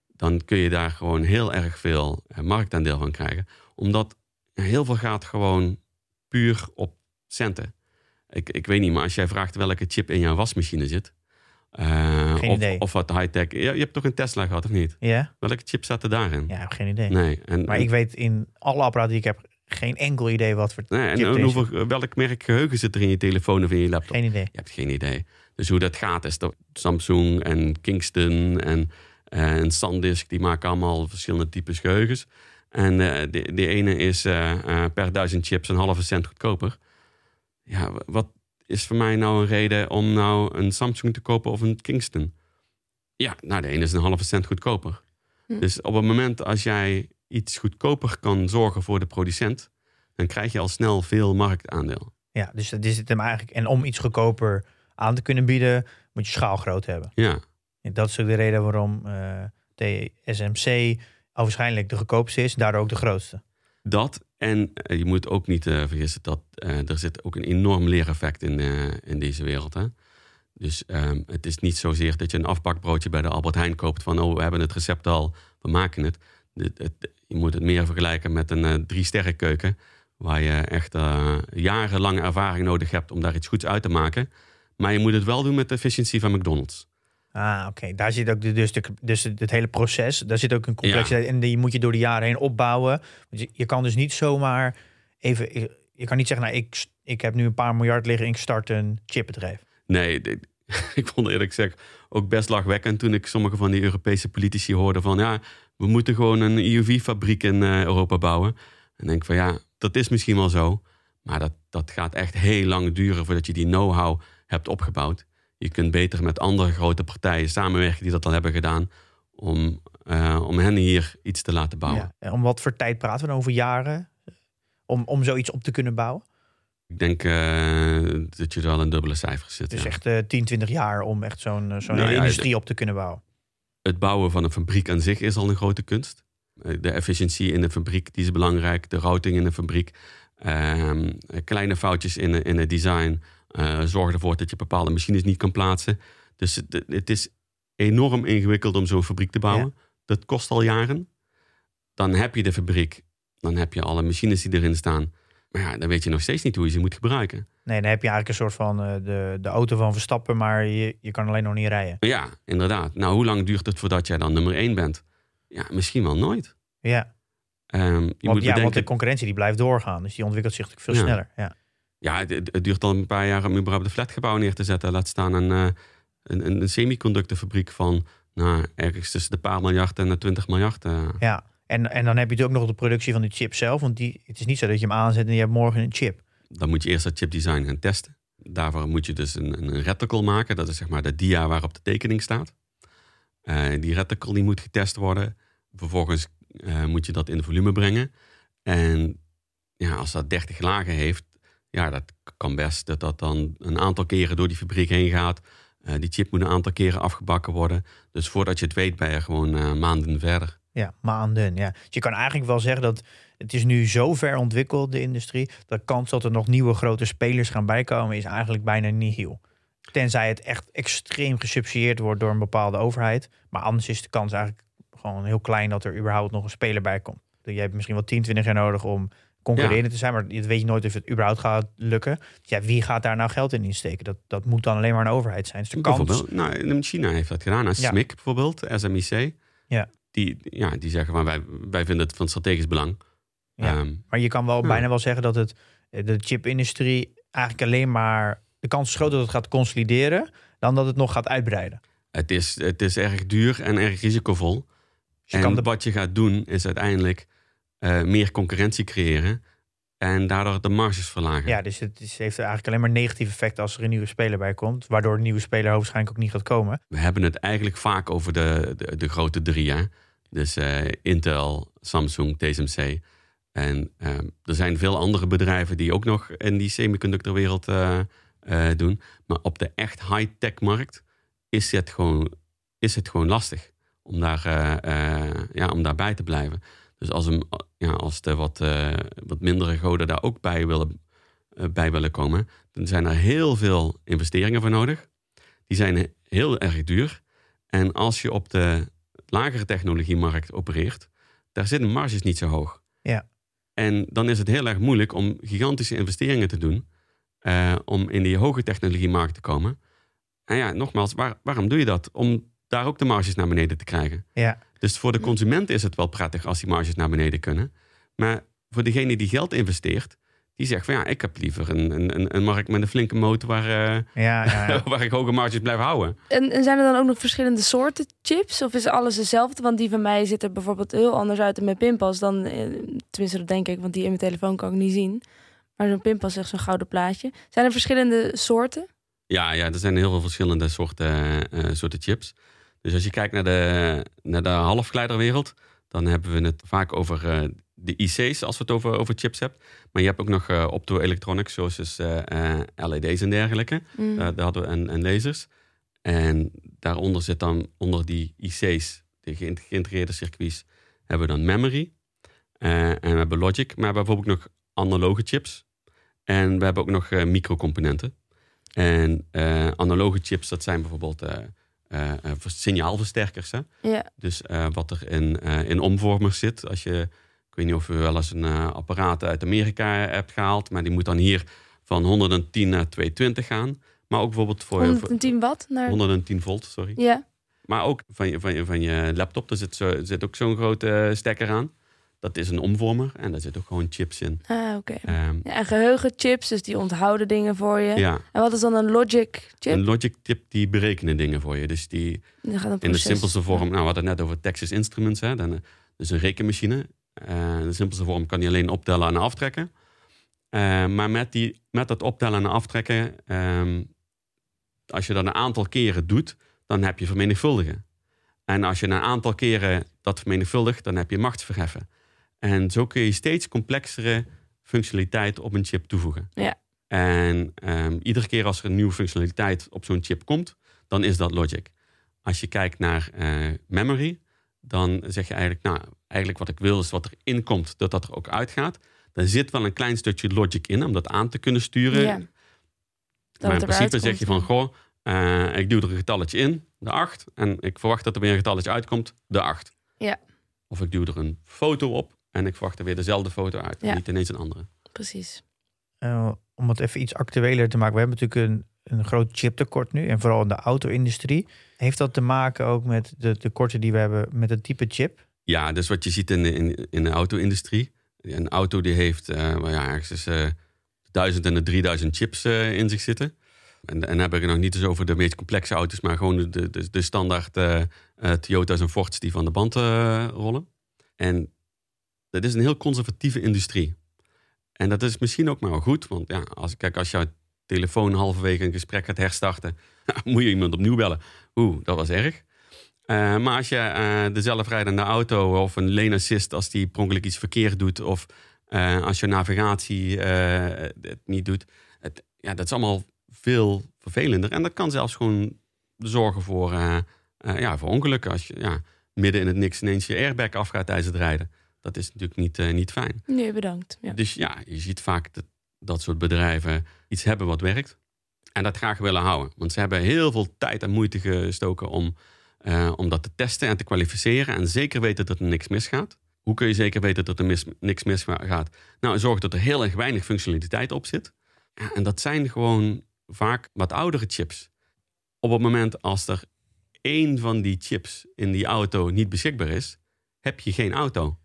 dan kun je daar gewoon heel erg veel marktaandeel van krijgen. Omdat heel veel gaat gewoon puur op centen. Ik, ik weet niet, maar als jij vraagt welke chip in jouw wasmachine zit. Eh, Geen of, idee. of wat high-tech. Ja, je hebt toch een Tesla gehad, of niet? ja? Welke chip zat er daarin? Ja, ik heb geen idee. Nee. En, Maar ik weet in alle apparaten die ik heb geen enkel idee wat voor Nee, en, en hoeveel, welk merk geheugen zit er in je telefoon of in je laptop? Geen idee. Je hebt geen idee. Dus hoe dat gaat is dat Samsung en Kingston en, en SanDisk, die maken allemaal verschillende types geheugens. En eh de, de ene is eh, per duizend chips een halve cent goedkoper. Ja, wat is voor mij nou een reden om nou een Samsung te kopen of een Kingston? Ja, nou de ene is een halve cent goedkoper. Hm. Dus op het moment als jij iets goedkoper kan zorgen voor de producent, dan krijg je al snel veel marktaandeel. Ja, dus dat is het hem eigenlijk. En om iets goedkoper aan te kunnen bieden, moet je schaalgroot hebben. Ja, En dat is ook de reden waarom eh TSMC waarschijnlijk de goedkoopste is, daardoor ook de grootste. dat. En eh, je moet ook niet eh, vergissen dat eh, er zit ook een enorm leereffect in, in deze wereld. Hè? Dus ehm, het is niet zozeer dat je een afbakbroodje bij de Albert Heijn koopt van oh, we hebben het recept al, we maken het. Het- je moet het meer vergelijken met een drie sterren keuken. Waar je echt jarenlange ervaring nodig hebt om daar iets goeds uit te maken. Maar je moet het wel doen met de efficiëntie van McDonald's. Ah, oké. Daar zit ook de, dus, de, dus het hele proces, daar zit ook een complexiteit en die moet je door de jaren heen opbouwen. Je, kan dus niet zomaar even, je, kan niet zeggen, nou, ik, ik heb nu een paar miljard liggen, ik start een chipbedrijf. Nee, ik vond eerlijk gezegd ook best lachwekkend toen ik sommige van die Europese politici hoorde van ja, we moeten gewoon een EUV-fabriek in eh, Europa bouwen. En denk van ja, dat is misschien wel zo, maar dat, dat gaat echt heel lang duren voordat je die know-how hebt opgebouwd. Je kunt beter met andere grote partijen samenwerken die dat al hebben gedaan om, eh, om hen hier iets te laten bouwen. Ja. En om wat voor tijd praten we dan over jaren? Om, om zoiets op te kunnen bouwen? Ik denk eh, dat je er wel een dubbele cijfer zit. Dus ja. echt eh 10, 20 jaar om echt zo'n eh, zo'n Nou ja, industrie op te kunnen bouwen. het bouwen van een fabriek aan zich is al een grote kunst. Eh, De efficiëntie in de fabriek die is belangrijk. De routing in de fabriek. Ehm, kleine foutjes in, in het design eh, zorgen ervoor dat je bepaalde machines niet kan plaatsen. Dus het, het is enorm ingewikkeld om zo'n fabriek te bouwen. Dat kost al jaren. Dan heb je de fabriek. Dan heb je alle machines die erin staan. Maar ja, dan weet je nog steeds niet hoe je ze moet gebruiken. Nee, dan heb je eigenlijk een soort van eh, de, de auto van Verstappen, maar je, je kan alleen nog niet rijden. Ja, inderdaad. Nou, hoe lang duurt het voordat jij dan nummer één bent? Ja, misschien wel nooit. Ja, Ehm, je want, moet ja want bedenken, de concurrentie die blijft doorgaan. Dus die ontwikkelt zich natuurlijk veel Ja. sneller. Ja. Ja, het, het duurt al een paar jaar om überhaupt een flatgebouw neer te zetten. Laat staan een, eh, een, een, een semiconductorfabriek van nou, ergens tussen de paar miljard en de 20 miljard. eh. ja. En, en dan heb je het ook nog de productie van de chip zelf. Want die, het is niet zo dat je hem aanzet en je hebt morgen een chip. Dan moet je eerst dat chipdesign gaan testen. Daarvoor moet je dus een, een reticle maken. Dat is zeg maar de dia waarop de tekening staat. Eh, die reticle die moet getest worden. Vervolgens moet je dat in volume brengen. En ja, als dat 30 lagen heeft, ja, dat kan best dat dat dan een aantal keren door die fabriek heen gaat. Eh, die chip moet een aantal keren afgebakken worden. Dus voordat je het weet, ben je gewoon eh, maanden verder. Ja, maanden. Ja. Dus je kan eigenlijk wel zeggen dat het is nu zo ver ontwikkeld, de industrie. Dat de kans dat er nog nieuwe grote spelers gaan bijkomen is eigenlijk bijna nihil. Tenzij het echt extreem gesubsidieerd wordt door een bepaalde overheid. Maar anders is de kans eigenlijk gewoon heel klein dat er überhaupt nog een speler bij komt. Je hebt misschien wel 10, 20 jaar nodig om concurrerend te zijn. Maar je weet je nooit of het überhaupt gaat lukken. Ja, wie gaat daar nou geld in insteken? Dat, dat moet dan alleen maar een overheid zijn. Dus de kans... Nou, in China heeft dat gedaan. Nou, Ja. SMIC bijvoorbeeld, SMIC. Ja. Die, ja, die zeggen van wij, wij vinden het van strategisch belang. Ja. Ehm, Maar je kan wel Ja. bijna wel zeggen dat het, de chipindustrie eigenlijk alleen maar... De kans is groot dat het gaat consolideren dan dat het nog gaat uitbreiden. het, is, het is erg duur en erg risicovol. Dus en de, wat je gaat doen is uiteindelijk meer concurrentie creëren. En daardoor de marges verlagen. ja, dus het is, heeft eigenlijk alleen maar negatief effect als er een nieuwe speler bij komt. Waardoor de nieuwe speler waarschijnlijk ook niet gaat komen. We hebben het eigenlijk vaak over de, de, de grote drie. Hè? Dus eh, Intel, Samsung, TSMC. En ehm, er zijn veel andere bedrijven die ook nog in die semiconductorwereld eh, eh, doen. Maar op de echt high-tech markt is het gewoon, is het gewoon lastig om, daar, eh, eh, ja, om daarbij te blijven. Dus als, een, ja, als de wat, eh, wat mindere goden daar ook bij willen, eh, bij willen komen, dan zijn er heel veel investeringen voor nodig. Die zijn heel erg duur. En als je op de lagere technologiemarkt opereert, daar zitten marges niet zo hoog. Ja. En dan is het heel erg moeilijk om gigantische investeringen te doen eh, om in die hoge technologiemarkt te komen. En ja, nogmaals, waar- waarom doe je dat? Om daar ook de marges naar beneden te krijgen. Ja, Dus voor de consument is het wel prettig als die marges naar beneden kunnen. Maar voor degene die geld investeert, die zegt van ja, ik heb liever een, een, een- een markt met een flinke motor waar, eh, ja, ja, ja. waar ik hoge marges blijf houden. En, en zijn er dan ook nog verschillende soorten chips? Of is alles hetzelfde? Want die van mij ziet er bijvoorbeeld heel anders uit met pinpas dan... eh, Tenminste, dat denk ik, want die in mijn telefoon kan ik niet zien. Maar zo'n pinpas is echt zo'n gouden plaatje. Zijn er verschillende soorten? Ja, ja, er zijn heel veel verschillende soorten, eh, soorten chips. Dus als je kijkt naar de, naar de halfgeleiderwereld, dan hebben we het vaak over eh, de IC's als we het over, over chips hebben. Maar je hebt ook nog uh, optoelectronics, zoals dus, LED's en dergelijke. Mm. daar hadden we en, en lasers. En daaronder zit dan, onder die IC's, de geïntegreerde circuits, hebben we dan memory. en we hebben logic. Maar we hebben bijvoorbeeld nog analoge chips. En we hebben ook nog microcomponenten. En analoge chips, dat zijn bijvoorbeeld signaalversterkers. Hè? Ja. Dus uh, wat er in, in omvormers zit. Als je, ik weet niet of u wel eens een apparaat uit Amerika hebt gehaald, maar die moet dan hier van 110 naar 220 gaan. Maar ook bijvoorbeeld voor 110 watt naar 110 volt, sorry. Ja. Maar ook van je, van je, van je laptop, daar zit, zo, zit ook zo'n grote stekker aan. Dat is een omvormer en daar zitten ook gewoon chips in. Ah, oké. Um, ja, en geheugenchips, dus die onthouden dingen voor je. Ja. En wat is dan een logic chip? Een logic chip die berekenen dingen voor je. Dus die in de simpelste vorm, nou we hadden het net over Texas Instruments, hè, dan, eh, dus een rekenmachine. Uh, in de simpelste vorm kan die alleen optellen en aftrekken. Uh, maar met, die, met dat optellen en aftrekken, um, als je dat een aantal keren doet, dan heb je vermenigvuldigen. En als je een aantal keren dat vermenigvuldigt, dan heb je machtsverheffen. En zo kun je steeds complexere functionaliteit op een chip toevoegen. Ja. En um, iedere keer als er een nieuwe functionaliteit op zo'n chip komt, dan is dat logic. Als je kijkt naar uh, memory, dan zeg je eigenlijk, nou, eigenlijk wat ik wil is wat erin komt, dat dat er ook uitgaat. Er zit wel een klein stukje logic in om dat aan te kunnen sturen. Ja. maar in principe zeg je van, goh, uh, ik doe er een getalletje in, de 8. En ik verwacht dat er weer een getalletje uitkomt, de 8. Ja. Of ik duw er een foto op en ik verwacht er weer dezelfde foto uit. Ja. Niet ineens een andere. Precies. Uh, om het even iets actueler te maken. We hebben natuurlijk een, een groot chiptekort nu. En vooral in de auto-industrie. Heeft dat te maken ook met de tekorten die we hebben met het type chip? Ja, dus wat je ziet in de, in, in de auto-industrie. Een auto die heeft uh, ja, ergens uh, 1000 en de 3000 chips uh, in zich zitten. En, en dan heb ik het nog niet eens over de meest complexe auto's, maar gewoon de, de, de standaard uh, Toyota's en Fords die van de band uh, rollen. En dat is een heel conservatieve industrie. En dat is misschien ook maar wel goed, want ja, als, kijk, als jouw telefoon halverwege een gesprek gaat herstarten, moet je iemand opnieuw bellen. Oeh, dat was erg. Uh, maar als je uh, de zelfrijdende auto of een lane als die per ongeluk iets verkeerd doet, of uh, als je navigatie het niet doet, het, ja, dat is allemaal veel vervelender. En dat kan zelfs gewoon zorgen voor, ja, voor ongelukken. Als je ja, midden in het niks ineens je airbag afgaat tijdens het rijden. Dat is natuurlijk niet, niet fijn. Nee, bedankt. Ja. Dus ja, je ziet vaak dat dat soort bedrijven iets hebben wat werkt. En dat graag willen houden. Want ze hebben heel veel tijd en moeite gestoken om, uh, om dat te testen en te kwalificeren. En zeker weten dat er niks misgaat. Hoe kun je zeker weten dat er mis, niks misgaat? Nou, zorg dat er heel erg weinig functionaliteit op zit. En dat zijn gewoon vaak wat oudere chips. Op het moment als er één van die chips in die auto niet beschikbaar is, heb je geen auto.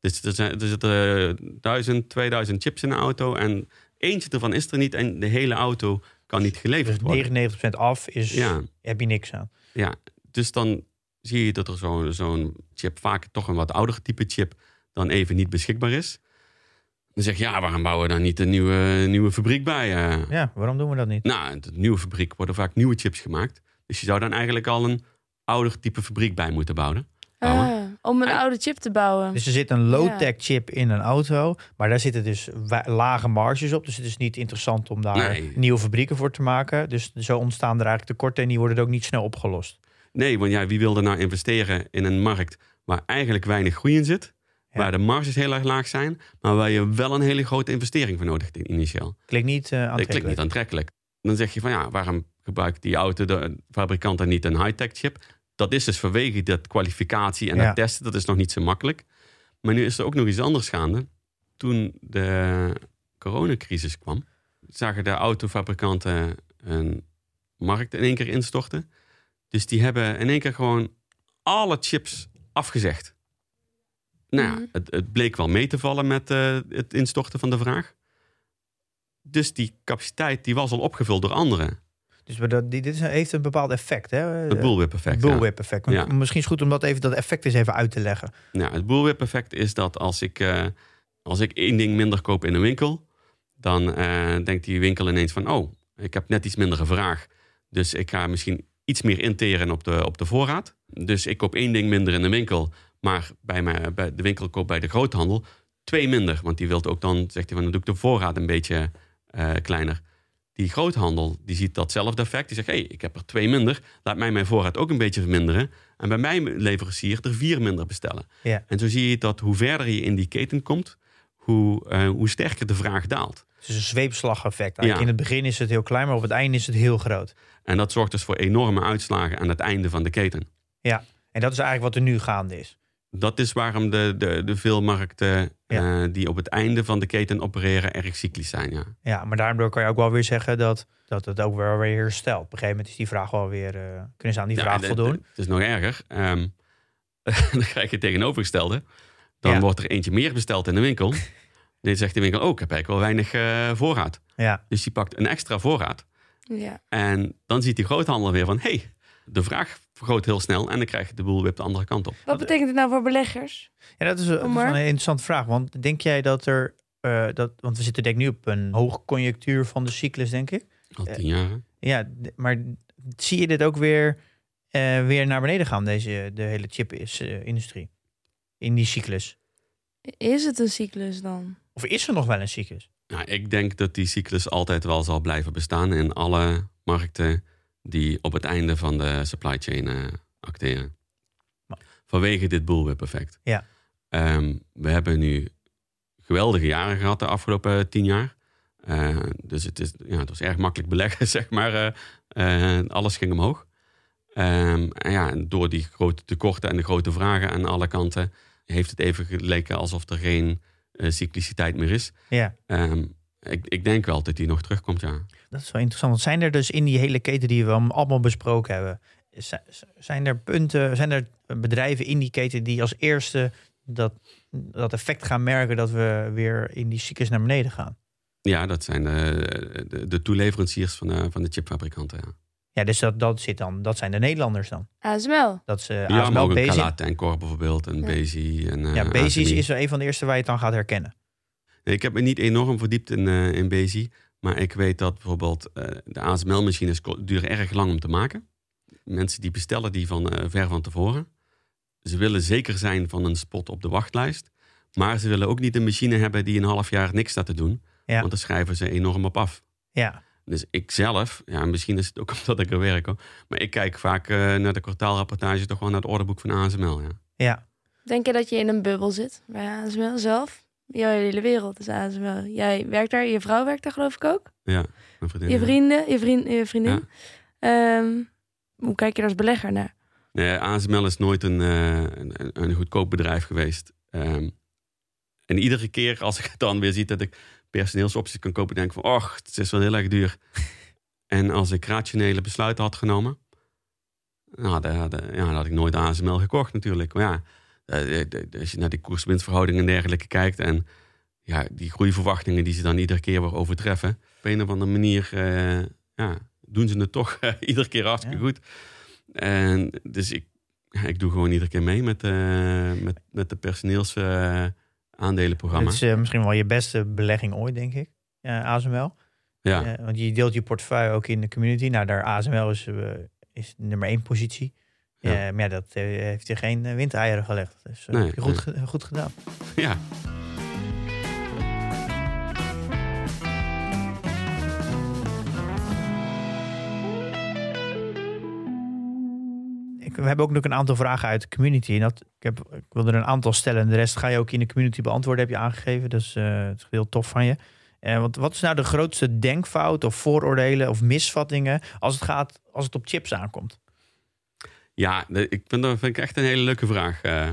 Dus er, zijn, er zitten duizend, 2000 chips in een auto en eentje ervan is er niet en de hele auto kan niet geleverd worden. Dus 99% af is, Ja. heb je niks aan. Ja, dus dan zie je dat er zo'n chip, vaak toch een wat ouder type chip, dan even niet beschikbaar is. Dan zeg je, ja, waarom bouwen we dan niet een nieuwe, nieuwe fabriek bij? eh? Ja, waarom doen we dat niet? Nou, in de nieuwe fabriek worden vaak nieuwe chips gemaakt. Dus je zou dan eigenlijk al een ouder type fabriek bij moeten bouwen. Ah, om een oude chip te bouwen. Dus er zit een low-tech chip in een auto, maar daar zitten dus lage marges op. Dus het is niet interessant om daar Nee. nieuwe fabrieken voor te maken. Dus zo ontstaan er eigenlijk tekorten en die worden ook niet snel opgelost. Nee, want ja, wie wil er nou investeren in een markt waar eigenlijk weinig groei in zit? Ja. Waar de marges heel erg laag zijn, maar waar je wel een hele grote investering voor nodig hebt initieel. Klinkt niet uh, Dat aantrekkelijk. klinkt niet aantrekkelijk. Dan zeg je van ja, waarom gebruikt die auto de fabrikant dan niet een high-tech chip? Dat is dus vanwege dat kwalificatie en Ja. dat testen, dat is nog niet zo makkelijk. Maar nu is er ook nog iets anders gaande. Toen de coronacrisis kwam, zagen de autofabrikanten een markt in één keer instorten. Dus die hebben in één keer gewoon alle chips afgezegd. Nou ja, Mhm. het, het bleek wel mee te vallen met eh, het instorten van de vraag. Dus die capaciteit die was al opgevuld door anderen. Dus dat, die- dit is, heeft een bepaald effect. Hè? Het bullwhip effect. Het ja. bullwhip effect. Ja. Misschien is het goed om dat, even, dat effect eens even uit te leggen. Ja, het bullwhip effect is dat als ik, eh, als ik één ding minder koop in een winkel, dan eh, denkt die winkel ineens van, oh, ik heb net iets minder vraag. Dus ik ga misschien iets meer interen op de, op de voorraad. Dus ik koop één ding minder in de winkel, maar bij, mij, bij de winkel koop bij de groothandel. twee minder. Want die wil ook dan, zegt hij, van, dan doe ik de voorraad een beetje eh, kleiner. Die groothandel, die ziet datzelfde effect. Die zegt, hé, hey, ik heb er twee minder. Laat mij mijn voorraad ook een beetje verminderen. En bij mijn leverancier er vier minder bestellen. Ja. En zo zie je dat hoe verder je in die keten komt, hoe, eh, hoe sterker de vraag daalt. Het is een zweepslageffect. Ja. In het begin is het heel klein, maar op het einde is het heel groot. En dat zorgt dus voor enorme uitslagen aan het einde van de keten. Ja, en dat is eigenlijk wat er nu gaande is. Dat is waarom de, de, de veel markten Ja. eh, die op het einde van de keten opereren erg cyclisch zijn. Ja. Ja, maar daardoor kan je ook wel weer zeggen dat, dat het ook wel weer herstelt. Op een gegeven moment is die vraag wel weer, eh, kunnen ze aan die Ja, vraag en voldoen. Het, het is nog erger. Ehm, dan krijg je het tegenovergestelde. Dan Ja. wordt er eentje meer besteld in de winkel. Dan zegt de winkel, oh, ik heb eigenlijk wel weinig eh, voorraad. Ja, Dus die pakt een extra voorraad. Ja. En dan ziet die groothandel weer van, hé, hey, de vraag vergroot heel snel. En dan krijg je de boel weer op de andere kant op. Wat betekent het nou voor beleggers? ja dat, is, dat is wel Omar? een interessante vraag. Want denk jij dat er, eh, dat, want we zitten denk ik nu op een hoogconjunctuur van de cyclus, denk ik. Al tien jaar. Ja, maar zie je dit ook weer, eh, weer naar beneden gaan, deze, de hele chip-industrie? In die cyclus? Is het een cyclus dan? Of is er nog wel een cyclus? Nou, ik denk dat die cyclus altijd wel zal blijven bestaan in alle markten die op het einde van de supply chain eh, acteren. Maar- Vanwege dit bullwhip effect. Ja. Ehm, we hebben nu geweldige jaren gehad de afgelopen tien jaar. Eh, dus het, is, ja, het was erg makkelijk beleggen, zeg maar. eh, alles ging omhoog. Ehm, en ja, en door die grote tekorten en de grote vragen aan alle kanten... heeft het even geleken alsof er geen cycliciteit meer is. Ja, Ehm, ik, ik denk wel dat die nog terugkomt, ja. Dat is wel interessant. Want zijn er dus in die hele keten die we allemaal- allemaal besproken hebben... zi- zijn er punten, zijn er bedrijven in die keten die als eerste dat, dat effect gaan merken... dat we weer in die cyclus naar beneden gaan? Ja, dat zijn de, de, de toeleveranciers van de, van de chipfabrikanten. Ja, Ja, dus dat, dat, zit dan, dat zijn de Nederlanders dan. ASML. Dat ze ja ASML, maar ook Bezi- en Cor bijvoorbeeld. En Ja. Bezi en eh Ja, Bezi ASMI. is een van de eerste waar je het dan gaat herkennen. Nee, ik heb me niet enorm verdiept in, eh in Bezi. Maar ik weet dat bijvoorbeeld eh, de ASML-machines duren erg lang om te maken. Mensen die bestellen die van eh, ver van tevoren. Ze willen zeker zijn van een spot op de wachtlijst. Maar ze willen ook niet een machine hebben die een half jaar niks staat te doen. Ja. Want dan schrijven ze enorm op af. Ja, Dus ik zelf, ja, misschien is het ook omdat ik er werk, hoor, maar ik kijk vaak eh, naar de kwartaalrapportage toch wel naar het orderboek van ASML. Ja. ja. Denk je dat je in een bubbel zit bij ASML zelf? Jouw hele wereld is ASML. Jij werkt daar, je vrouw werkt daar geloof ik ook. Ja, mijn vriendin. Je vrienden, je, vriend, je vriendin. Ehm, hoe kijk je daar als belegger naar? Nee, ASML is nooit een, eh, een, een goedkoop bedrijf geweest. Ehm, en iedere keer als ik het dan weer zie dat ik personeelsopties kan kopen, denk ik van, och, het is wel heel erg duur. en als ik rationele besluiten had genomen, nou, dan, had- ja, had ik nooit ASML gekocht natuurlijk. Maar ja, eh, eh, als je naar die koers-winstverhoudingen en dergelijke kijkt en ja, die groeiverwachtingen die ze dan iedere keer weer overtreffen, op een of andere manier eh, ja, doen ze het toch iedere keer hartstikke Ja. goed. En dus ik, ik doe gewoon iedere keer mee met, eh, met, met de personeels eh, aandelenprogramma. Het is misschien wel je beste belegging ooit, denk ik. ASML. ja. Want je deelt je portefeuille ook in de community. Nou, daar ASML is, is nummer één positie. Ja. Ja. maar ja, dat eh, heeft je geen eh, windeieren gelegd. Dus eh, Nee, heb je goed, nee. goed gedaan. ja. We hebben ook nog een aantal vragen uit de community. En dat, ik, heb, ik wil er een aantal stellen. En de rest ga je ook in de community beantwoorden, heb je aangegeven. Dus eh, het is heel tof van je. Eh, want wat is nou de grootste denkfout of vooroordelen of misvattingen als het, gaat, als het op chips aankomt? Ja, ik vind, dat vind ik echt een hele leuke vraag. eh.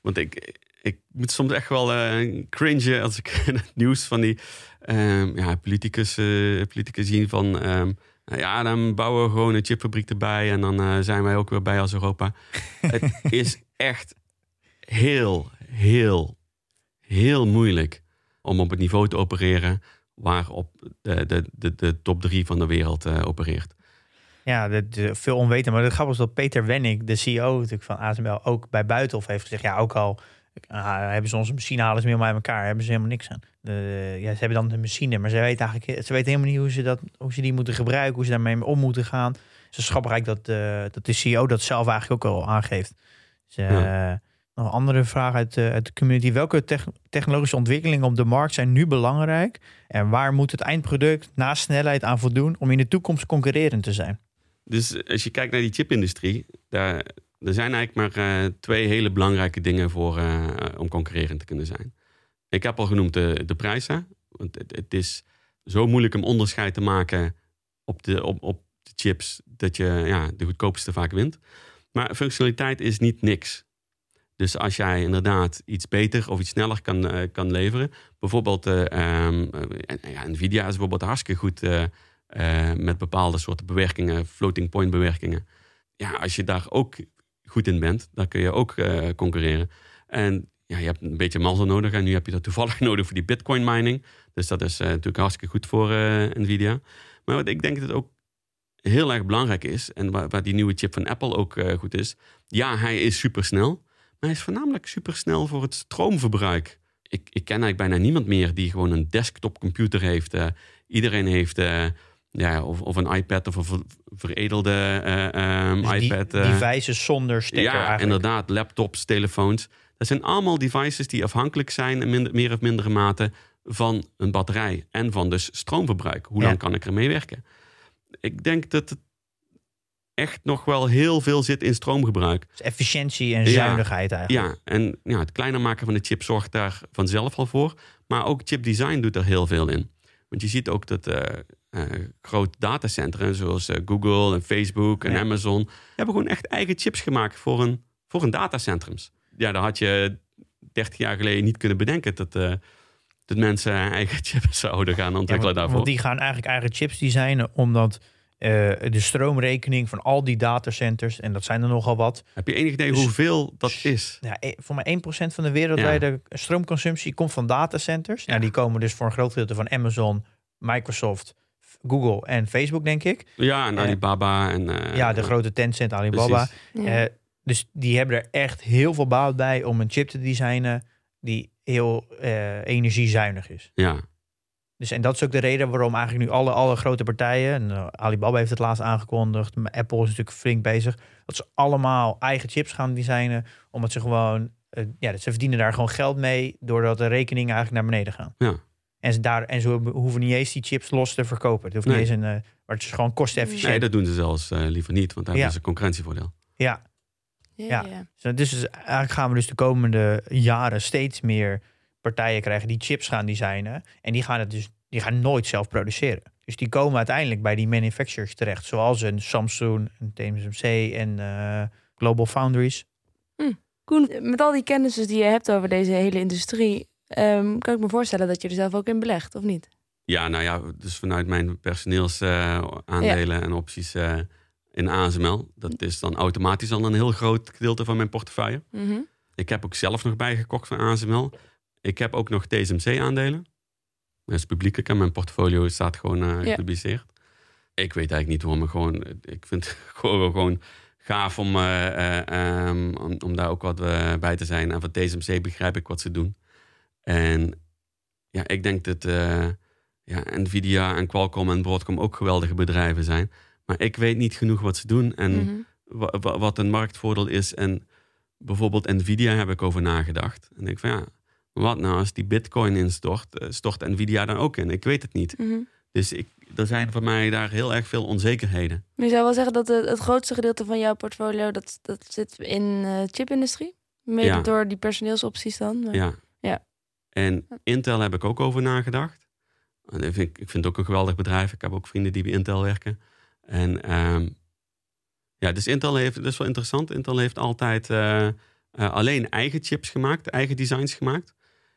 want ik, ik moet soms echt wel eh cringen als ik het nieuws van die ehm, ja, politicus, eh politicus zien van... ehm, nou ja, dan bouwen we gewoon een chipfabriek erbij en dan zijn wij ook weer bij als Europa. het is echt heel, heel, heel moeilijk om op het niveau te opereren waarop de, de, de, de top drie van de wereld opereert. Ja, de, de- veel onweten. Maar het grappige is dat Peter Wenning, de CEO natuurlijk van ASML, ook bij Buitenhof heeft gezegd... ja, ook al ah, hebben ze onze machine, halen ze helemaal uit elkaar. Hebben ze helemaal niks aan. De, ja, ze hebben dan de machine, maar ze weten eigenlijk ze weten helemaal niet hoe ze, dat, hoe ze die moeten gebruiken... hoe ze daarmee om moeten gaan. Het is grappig eigenlijk dat, eh, dat de CEO dat zelf eigenlijk ook al aangeeft. Dus, eh, Ja. Nog een andere vraag uit, eh, uit de community. Welke tech- technologische ontwikkelingen op de markt zijn nu belangrijk? En waar moet het eindproduct naast snelheid aan voldoen om in de toekomst concurrerend te zijn? Dus als je kijkt naar die chipindustrie, daar, er zijn eigenlijk maar eh, twee hele belangrijke dingen voor eh, om concurrerend te kunnen zijn. Ik heb al genoemd de, de prijzen. Want het, is zo moeilijk om onderscheid te maken op de, op, op de chips dat je ja, de goedkoopste vaak wint. Maar functionaliteit is niet niks. Dus als jij inderdaad iets beter of iets sneller kan, eh, kan leveren. Bijvoorbeeld, eh, ehm, eh, Nvidia is bijvoorbeeld hartstikke goed eh, met bepaalde soorten bewerkingen, floating point bewerkingen. Ja, als je daar ook goed in bent, dan kun je ook eh, concurreren. En ja, je hebt een beetje mazzel nodig. En nu heb je dat toevallig nodig voor die bitcoin mining. Dus dat is eh, natuurlijk hartstikke goed voor Nvidia. Maar wat ik denk dat ook heel erg belangrijk is, en waar, waar die nieuwe chip van Apple ook goed is. Ja, hij is supersnel, maar hij is voornamelijk supersnel voor het stroomverbruik. Ik, ik ken eigenlijk bijna niemand meer die gewoon een desktopcomputer heeft. Eh, iedereen heeft ja, of, of een iPad of een ver- veredelde eh, ehm, Dus die iPad. eh, devices zonder stekker ja, eigenlijk. inderdaad. Laptops, telefoons. Dat zijn allemaal devices die afhankelijk zijn in minder, meer of mindere mate van een batterij en van dus stroomverbruik. Hoe Ja. lang kan ik ermee werken? Ik denk dat het echt nog wel heel veel zit in stroomgebruik. Dus efficiëntie en Ja. zuinigheid eigenlijk. Ja, en ja, het kleiner maken van de chip zorgt daar vanzelf al voor. Maar ook chipdesign doet er heel veel in. Want je ziet ook dat eh eh, grote datacentra, zoals eh, Google en Facebook en Ja. Amazon, hebben gewoon echt eigen chips gemaakt voor een, voor een datacentrums. Ja, daar had je 30 jaar geleden niet kunnen bedenken dat, dat mensen eigen chips zouden gaan Ja, ontwikkelen want, daarvoor. want die gaan eigenlijk eigen chips designen, omdat eh, de stroomrekening van al die datacenters, en dat zijn er nogal wat, Heb je enig idee Dus- hoeveel dat is? ja, e- voor mij 1% van de wereldwijde stroomconsumptie komt van datacenters. Ja. Nou, die komen dus voor een groot gedeelte van Amazon, Microsoft, Google en Facebook, denk ik. Ja, en Eh, Alibaba en... eh, ja, de grote Tencent, Alibaba. precies. Ja. Eh, dus die hebben er echt heel veel baat bij om een chip te designen die heel eh, energiezuinig is. Ja, Dus, en dat is ook de reden waarom eigenlijk nu alle, alle grote partijen, en eh, Alibaba heeft het laatst aangekondigd, maar Apple is natuurlijk flink bezig, dat ze allemaal eigen chips gaan designen, omdat ze gewoon, eh, ja, dat ze verdienen daar gewoon geld mee, doordat de rekeningen eigenlijk naar beneden gaan. ja. En ze, daar, en ze hoeven niet eens die chips los te verkopen. Het hoeft Nee. niet eens een, maar het is gewoon kostenefficiënt. Nee, dat doen ze zelfs liever niet, want daar Ja. hebben ze een concurrentievoordeel. Ja, Ja, Ja. ja. Dus Dus is- eigenlijk gaan we dus de komende jaren steeds meer partijen krijgen die chips gaan designen. En die gaan het dus die gaan nooit zelf produceren. Dus die komen uiteindelijk bij die manufacturers terecht. Zoals een Samsung, een TSMC en eh, Global Foundries. Koen, met al die kennis die je hebt over deze hele industrie, ehm, kan ik me voorstellen dat je er zelf ook in belegt, of niet? Ja, nou ja, dus vanuit mijn personeelsaandelen en opties eh, in ASML. Dat is dan automatisch al een heel groot gedeelte van mijn portefeuille. Mhm. Ik heb ook zelf nog bijgekocht van ASML. Ik heb ook nog TSMC-aandelen. Dat is publiek, en mijn portfolio staat gewoon Ja. gepubliceerd. Ik weet eigenlijk niet waarom, gewoon, ik vind het gewoon, gewoon gaaf om, eh, eh, ehm, om, om daar ook wat bij te zijn. En van TSMC begrijp ik wat ze doen. En ja, ik denk dat ja, Nvidia en Qualcomm en Broadcom ook geweldige bedrijven zijn. Maar ik weet niet genoeg wat ze doen en Mhm. wa- wa- wat een marktvoordeel is. En bijvoorbeeld Nvidia heb ik over nagedacht. En ik denk van ja, wat nou als die bitcoin instort, eh, stort Nvidia dan ook in? Ik weet het niet. Mhm. Dus ik, er zijn voor mij daar heel erg veel onzekerheden. Maar je zou wel zeggen dat het, het grootste gedeelte van jouw portfolio, dat, dat zit in eh chipindustrie? Mede Ja. door die personeelsopties dan? Maar- Ja. Ja. En Intel heb ik ook over nagedacht. En ik, vind, ik vind het ook een geweldig bedrijf. Ik heb ook vrienden die bij Intel werken. En ehm, ja, dus Intel heeft, dat is wel interessant. Intel heeft altijd eh, eh, alleen eigen chips gemaakt, eigen designs gemaakt.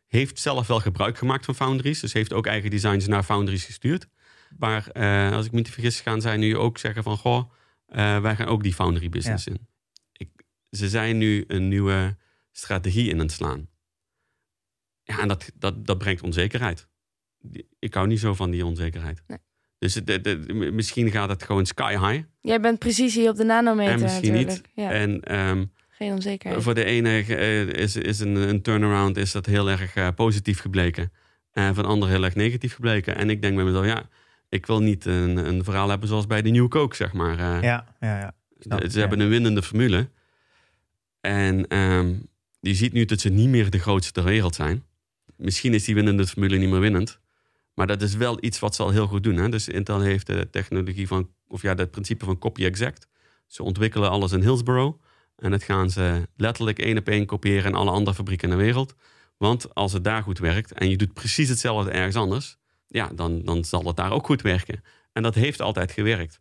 Heeft zelf wel gebruik gemaakt van foundries. Dus heeft ook eigen designs naar foundries gestuurd. Maar eh, als ik me niet vergis, gaan zij nu ook zeggen van... Goh, eh, wij gaan ook die foundry business in. Ik, ze zijn nu een nieuwe strategie in aan het slaan. Ja, en dat, dat, dat brengt onzekerheid. Ik hou niet zo van die onzekerheid. Nee. Dus het- de, de- misschien gaat het gewoon sky high. Jij bent precisie op de nanometer En misschien natuurlijk. niet. Ja, En ehm, geen onzekerheid. voor de ene eh, is, is een, een turnaround is dat heel erg eh, positief gebleken. En van de ander heel erg negatief gebleken. En ik denk bij mezelf, ja, ik wil niet een, een verhaal hebben zoals bij de New Coke, zeg maar. Eh, Ja, ja, ja. snap ze ik, ze ja. hebben een winnende formule. En ehm, je ziet nu dat ze niet meer de grootste ter wereld zijn. Misschien is die winnende formule niet meer winnend. Maar dat is wel iets wat ze al heel goed doen. Hè? Dus Intel heeft de technologie van, of ja, het principe van copy exact. Ze ontwikkelen alles in Hillsborough. En dat gaan ze letterlijk één op één kopiëren in alle andere fabrieken in de wereld. Want als het daar goed werkt en je doet precies hetzelfde ergens anders, ja, dan, dan zal het daar ook goed werken. En dat heeft altijd gewerkt.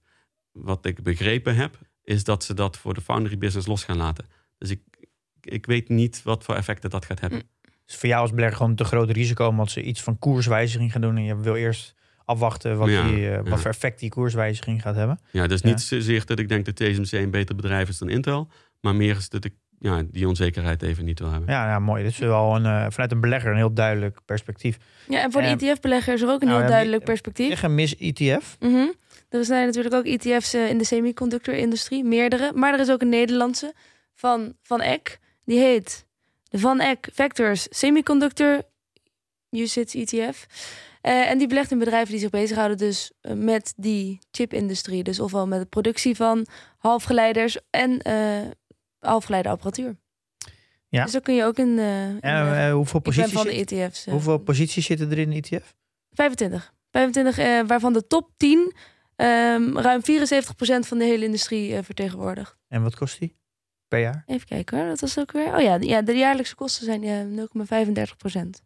Wat ik begrepen heb, is dat ze dat voor de foundry business los gaan laten. Dus ik, ik weet niet wat voor effecten dat gaat hebben. Dus voor jou als belegger gewoon te groot risico omdat ze iets van koerswijziging gaan doen. En je wil eerst afwachten wat, Ja, die, eh, wat ja. voor effect die koerswijziging gaat hebben. Ja, dus Ja. niet zozeer dat ik denk dat TSMC een beter bedrijf is dan Intel. Maar meer is dat ik ja, die onzekerheid even niet wil hebben. Ja, ja mooi. Dit is wel een, eh, vanuit een belegger een heel duidelijk perspectief. Ja, en voor de ETF-belegger is er ook een nou heel duidelijk perspectief. Zeg een mis E ETF. Mhm. Er zijn natuurlijk ook ETF's eh, in de semiconductor-industrie, meerdere. Maar er is ook een Nederlandse van Van Eck. Die heet de Van Eck Vectors Semiconductor UCITS ETF. Eh, en die belegt in bedrijven die zich bezighouden dus met die chipindustrie. Dus ofwel met de productie van halfgeleiders en eh halfgeleiderapparatuur. Ja. Dus dan kun je ook in... eh, in, En eh, hoeveel, posities van de ETF's. eh, hoeveel posities zitten er in een ETF? 25. 25, eh, waarvan de top 10 ehm, ruim 74% van de hele industrie vertegenwoordigt. En wat kost die per jaar? Even kijken hoor, dat was ook weer. Oh ja, ja de jaarlijkse kosten zijn eh 0,35%.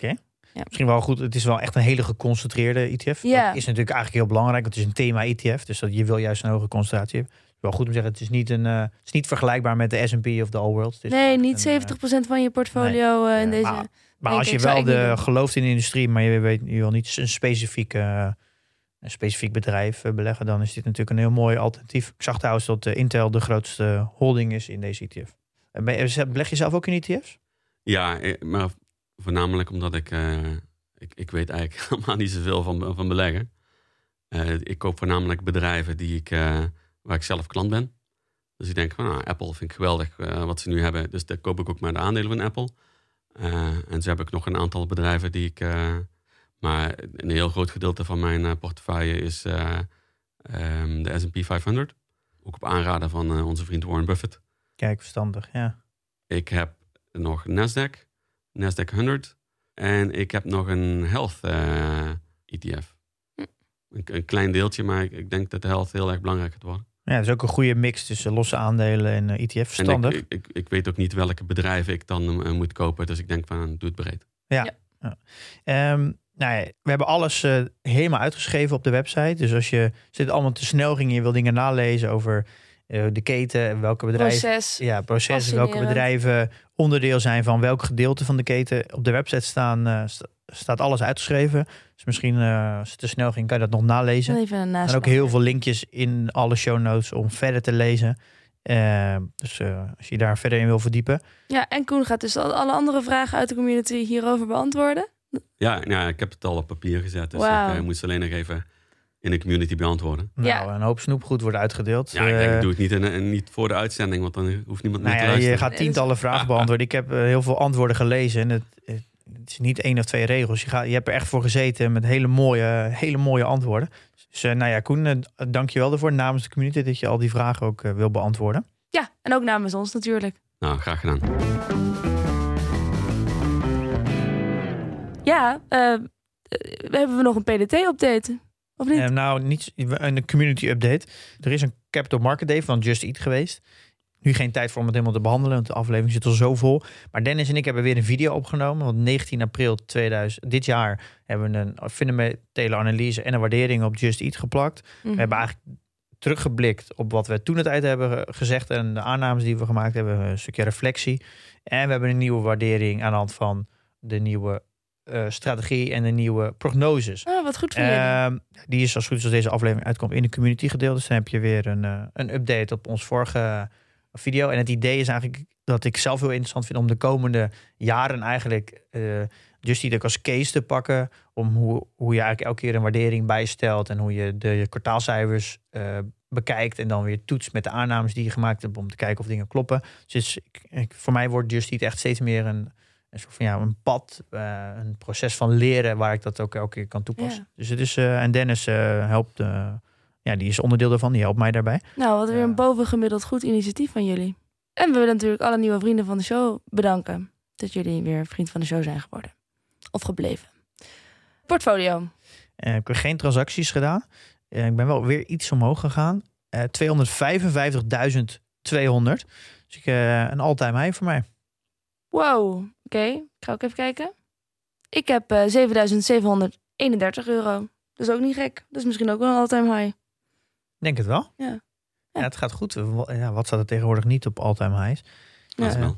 Misschien wel goed. Het is wel echt een hele geconcentreerde ETF. Ja. Dat is natuurlijk eigenlijk heel belangrijk. Want het is een thema ETF. Dus dat je wil juist een hoge concentratie hebben. Wel goed om te zeggen. Het is niet, een, eh, het is niet vergelijkbaar met de S&P of de All World. Nee, niet een, 70% van je portfolio eh, in Ja, deze. maar- als je wel de, gelooft in de industrie, maar je weet je wil niet een specifiek, eh, een specifiek bedrijf eh, beleggen, dan is dit natuurlijk een heel mooi alternatief. Ik zag trouwens dat eh, Intel de grootste holding is in deze ETF. En ben je- Beleg je zelf ook in ETF's? Ja, eh, maar voornamelijk omdat ik, eh, ik, ik weet eigenlijk helemaal niet zoveel van, van beleggen. Eh, ik koop voornamelijk bedrijven die ik, eh, waar ik zelf klant ben. Dus ik denk van, nou, Apple vind ik geweldig eh, wat ze nu hebben. Dus daar koop ik ook maar de aandelen van Apple. Eh, en zo heb ik nog een aantal bedrijven die ik... eh, maar een heel groot gedeelte van mijn portefeuille is eh, ehm, de S&P 500. Ook op aanraden van onze vriend Warren Buffett. Kijk, verstandig, ja. Ik heb nog Nasdaq, Nasdaq 100. En ik heb nog een health eh, ETF. Hm. Een, een klein deeltje, maar ik, ik denk dat de health heel erg belangrijk gaat worden. Ja, het is ook een goede mix tussen losse aandelen en eh, ETF. En Verstandig. ik, ik, ik, weet ook niet welke bedrijven ik dan eh, moet kopen. Dus ik denk van, doe het breed. Ehm, nou ja, we hebben alles eh, helemaal uitgeschreven op de website. Dus als je zit allemaal te snel ging en je wil dingen nalezen over eh, de keten, en welke bedrijven, Proces. ja, processen, welke bedrijven onderdeel zijn van welk gedeelte van de keten. Op de website staan, eh, sta- staat alles uitgeschreven. Dus misschien eh, als het te snel ging, kan je dat nog nalezen. Even een Er naast. zijn ook heel veel linkjes in alle show notes om verder te lezen. Eh, dus eh, als je daar verder in wil verdiepen. Ja, en Koen gaat dus al- alle andere vragen uit de community hierover beantwoorden. Ja, nou, ja, ik heb het al op papier gezet. Dus ik moet ze alleen nog even in de community beantwoorden. Ja. Nou, een hoop snoepgoed wordt uitgedeeld. Ja, ik denk, ik doe het niet, in, in- niet voor de uitzending, want dan hoeft niemand Nou meer te ja, je luisteren. gaat tientallen vragen beantwoorden. Ik heb heel veel antwoorden gelezen. En het, het is niet één of twee regels. Je, gaat, je hebt er echt voor gezeten met hele mooie, hele mooie antwoorden. Dus eh, nou ja, Koen, eh, dank je wel ervoor namens de community dat je al die vragen ook eh, wil beantwoorden. Ja, en ook namens ons natuurlijk. Nou, graag gedaan. Ja, hebben we nog een PDT-update? Of niet? Nou, niet een community update. Er is een Capital Market Day van Just Eat geweest. Nu geen tijd voor om het helemaal te behandelen, want de aflevering zit al zo vol. Maar Dennis en ik hebben weer een video opgenomen. Want 19 april 2000, dit jaar hebben we een fundamentele analyse en een waardering op Just Eat geplakt. Mhm. We hebben eigenlijk teruggeblikt op wat we toen het tijd hebben ge- gezegd en de aannames die we gemaakt hebben, een stukje reflectie. En we hebben een nieuwe waardering aan de hand van de nieuwe eh, strategie en de nieuwe prognoses. Oh, wat goed voor. Ehm, die is als goed als deze aflevering uitkomt in de community gedeeld. Dus dan heb je weer een, eh, een update op ons vorige video. En het idee is eigenlijk dat ik zelf heel interessant vind om de komende jaren eigenlijk Just Eat ook als case te pakken. Om hoe, hoe je eigenlijk elke keer een waardering bijstelt en hoe je de kwartaalcijfers eh, bekijkt. En dan weer toetst met de aannames die je gemaakt hebt om te kijken of dingen kloppen. Dus ik, ik- voor mij wordt Just Eat echt steeds meer een, een soort van ja, een pad, eh, een proces van leren waar ik dat ook elke keer kan toepassen. Ja. Dus het is, en Dennis helpt, ja, die is onderdeel daarvan, die helpt mij daarbij. Nou, wat weer Ja. een bovengemiddeld goed initiatief van jullie. En we willen natuurlijk alle nieuwe vrienden van de show bedanken. dat jullie weer vriend van de show zijn geworden. Of gebleven. Portfolio. Eh, ik heb geen transacties gedaan. Eh, ik ben wel weer iets omhoog gegaan. Eh 255.200. Dus ik, eh, een all-time high voor mij. Wow, oké. Ik ga ook even kijken. Ik heb eh 7731 euro. Dat is ook niet gek. Dat is misschien ook wel een all-time high. Denk het wel. Ja. Ja, het gaat goed. Ja, wat staat er tegenwoordig niet op all-time highs? Ja. ASML.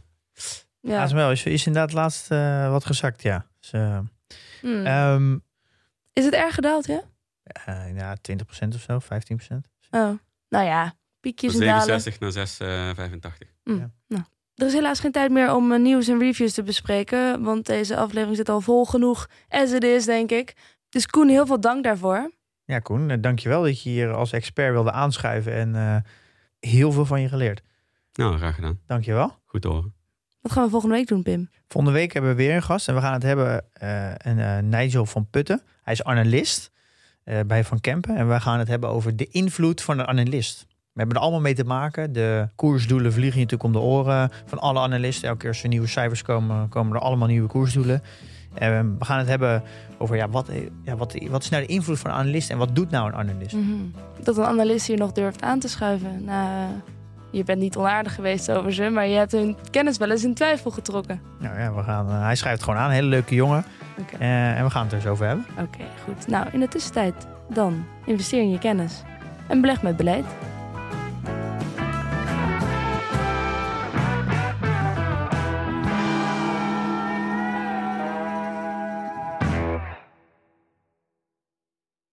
Ja. ASML is, is inderdaad laatst eh, wat gezakt, ja. Dus, eh, Hmm. ehm, is het erg gedaald, ja? eh, ja, 20% of zo, 15%. Oh, nou ja. Piekjes Van en dalen. 67 naar 6,85. Mm, Ja. nou. Er is helaas geen tijd meer om eh, nieuws en reviews te bespreken. Want deze aflevering zit al vol genoeg as it is, denk ik. Dus Koen, heel veel dank daarvoor. Ja, Koen, eh, dankjewel dat je hier als expert wilde aanschuiven en eh, heel veel van je geleerd. Nou, graag gedaan. Dankjewel. Goed te horen. Wat gaan we volgende week doen, Pim? Volgende week hebben we weer een gast en we gaan het hebben eh een eh, Nigel van Putten. Hij is analist eh, bij Van Kempen en we gaan het hebben over de invloed van een analist. We hebben er allemaal mee te maken. De koersdoelen vliegen je natuurlijk om de oren van alle analisten. Elke keer als er nieuwe cijfers komen, komen er allemaal nieuwe koersdoelen. We gaan het hebben over ja, wat, ja, wat, wat is nou de invloed van een analist en wat doet nou een analist? Mhm. Dat een analist hier nog durft aan te schuiven. Nou, je bent niet onaardig geweest over ze, maar je hebt hun kennis wel eens in twijfel getrokken. Nou ja, we gaan, eh, hij schrijft gewoon aan. Een hele leuke jongen. Eh, en we gaan het er eens over hebben. Oké, goed. Nou, in de tussentijd dan investeer in je kennis en beleg met beleid.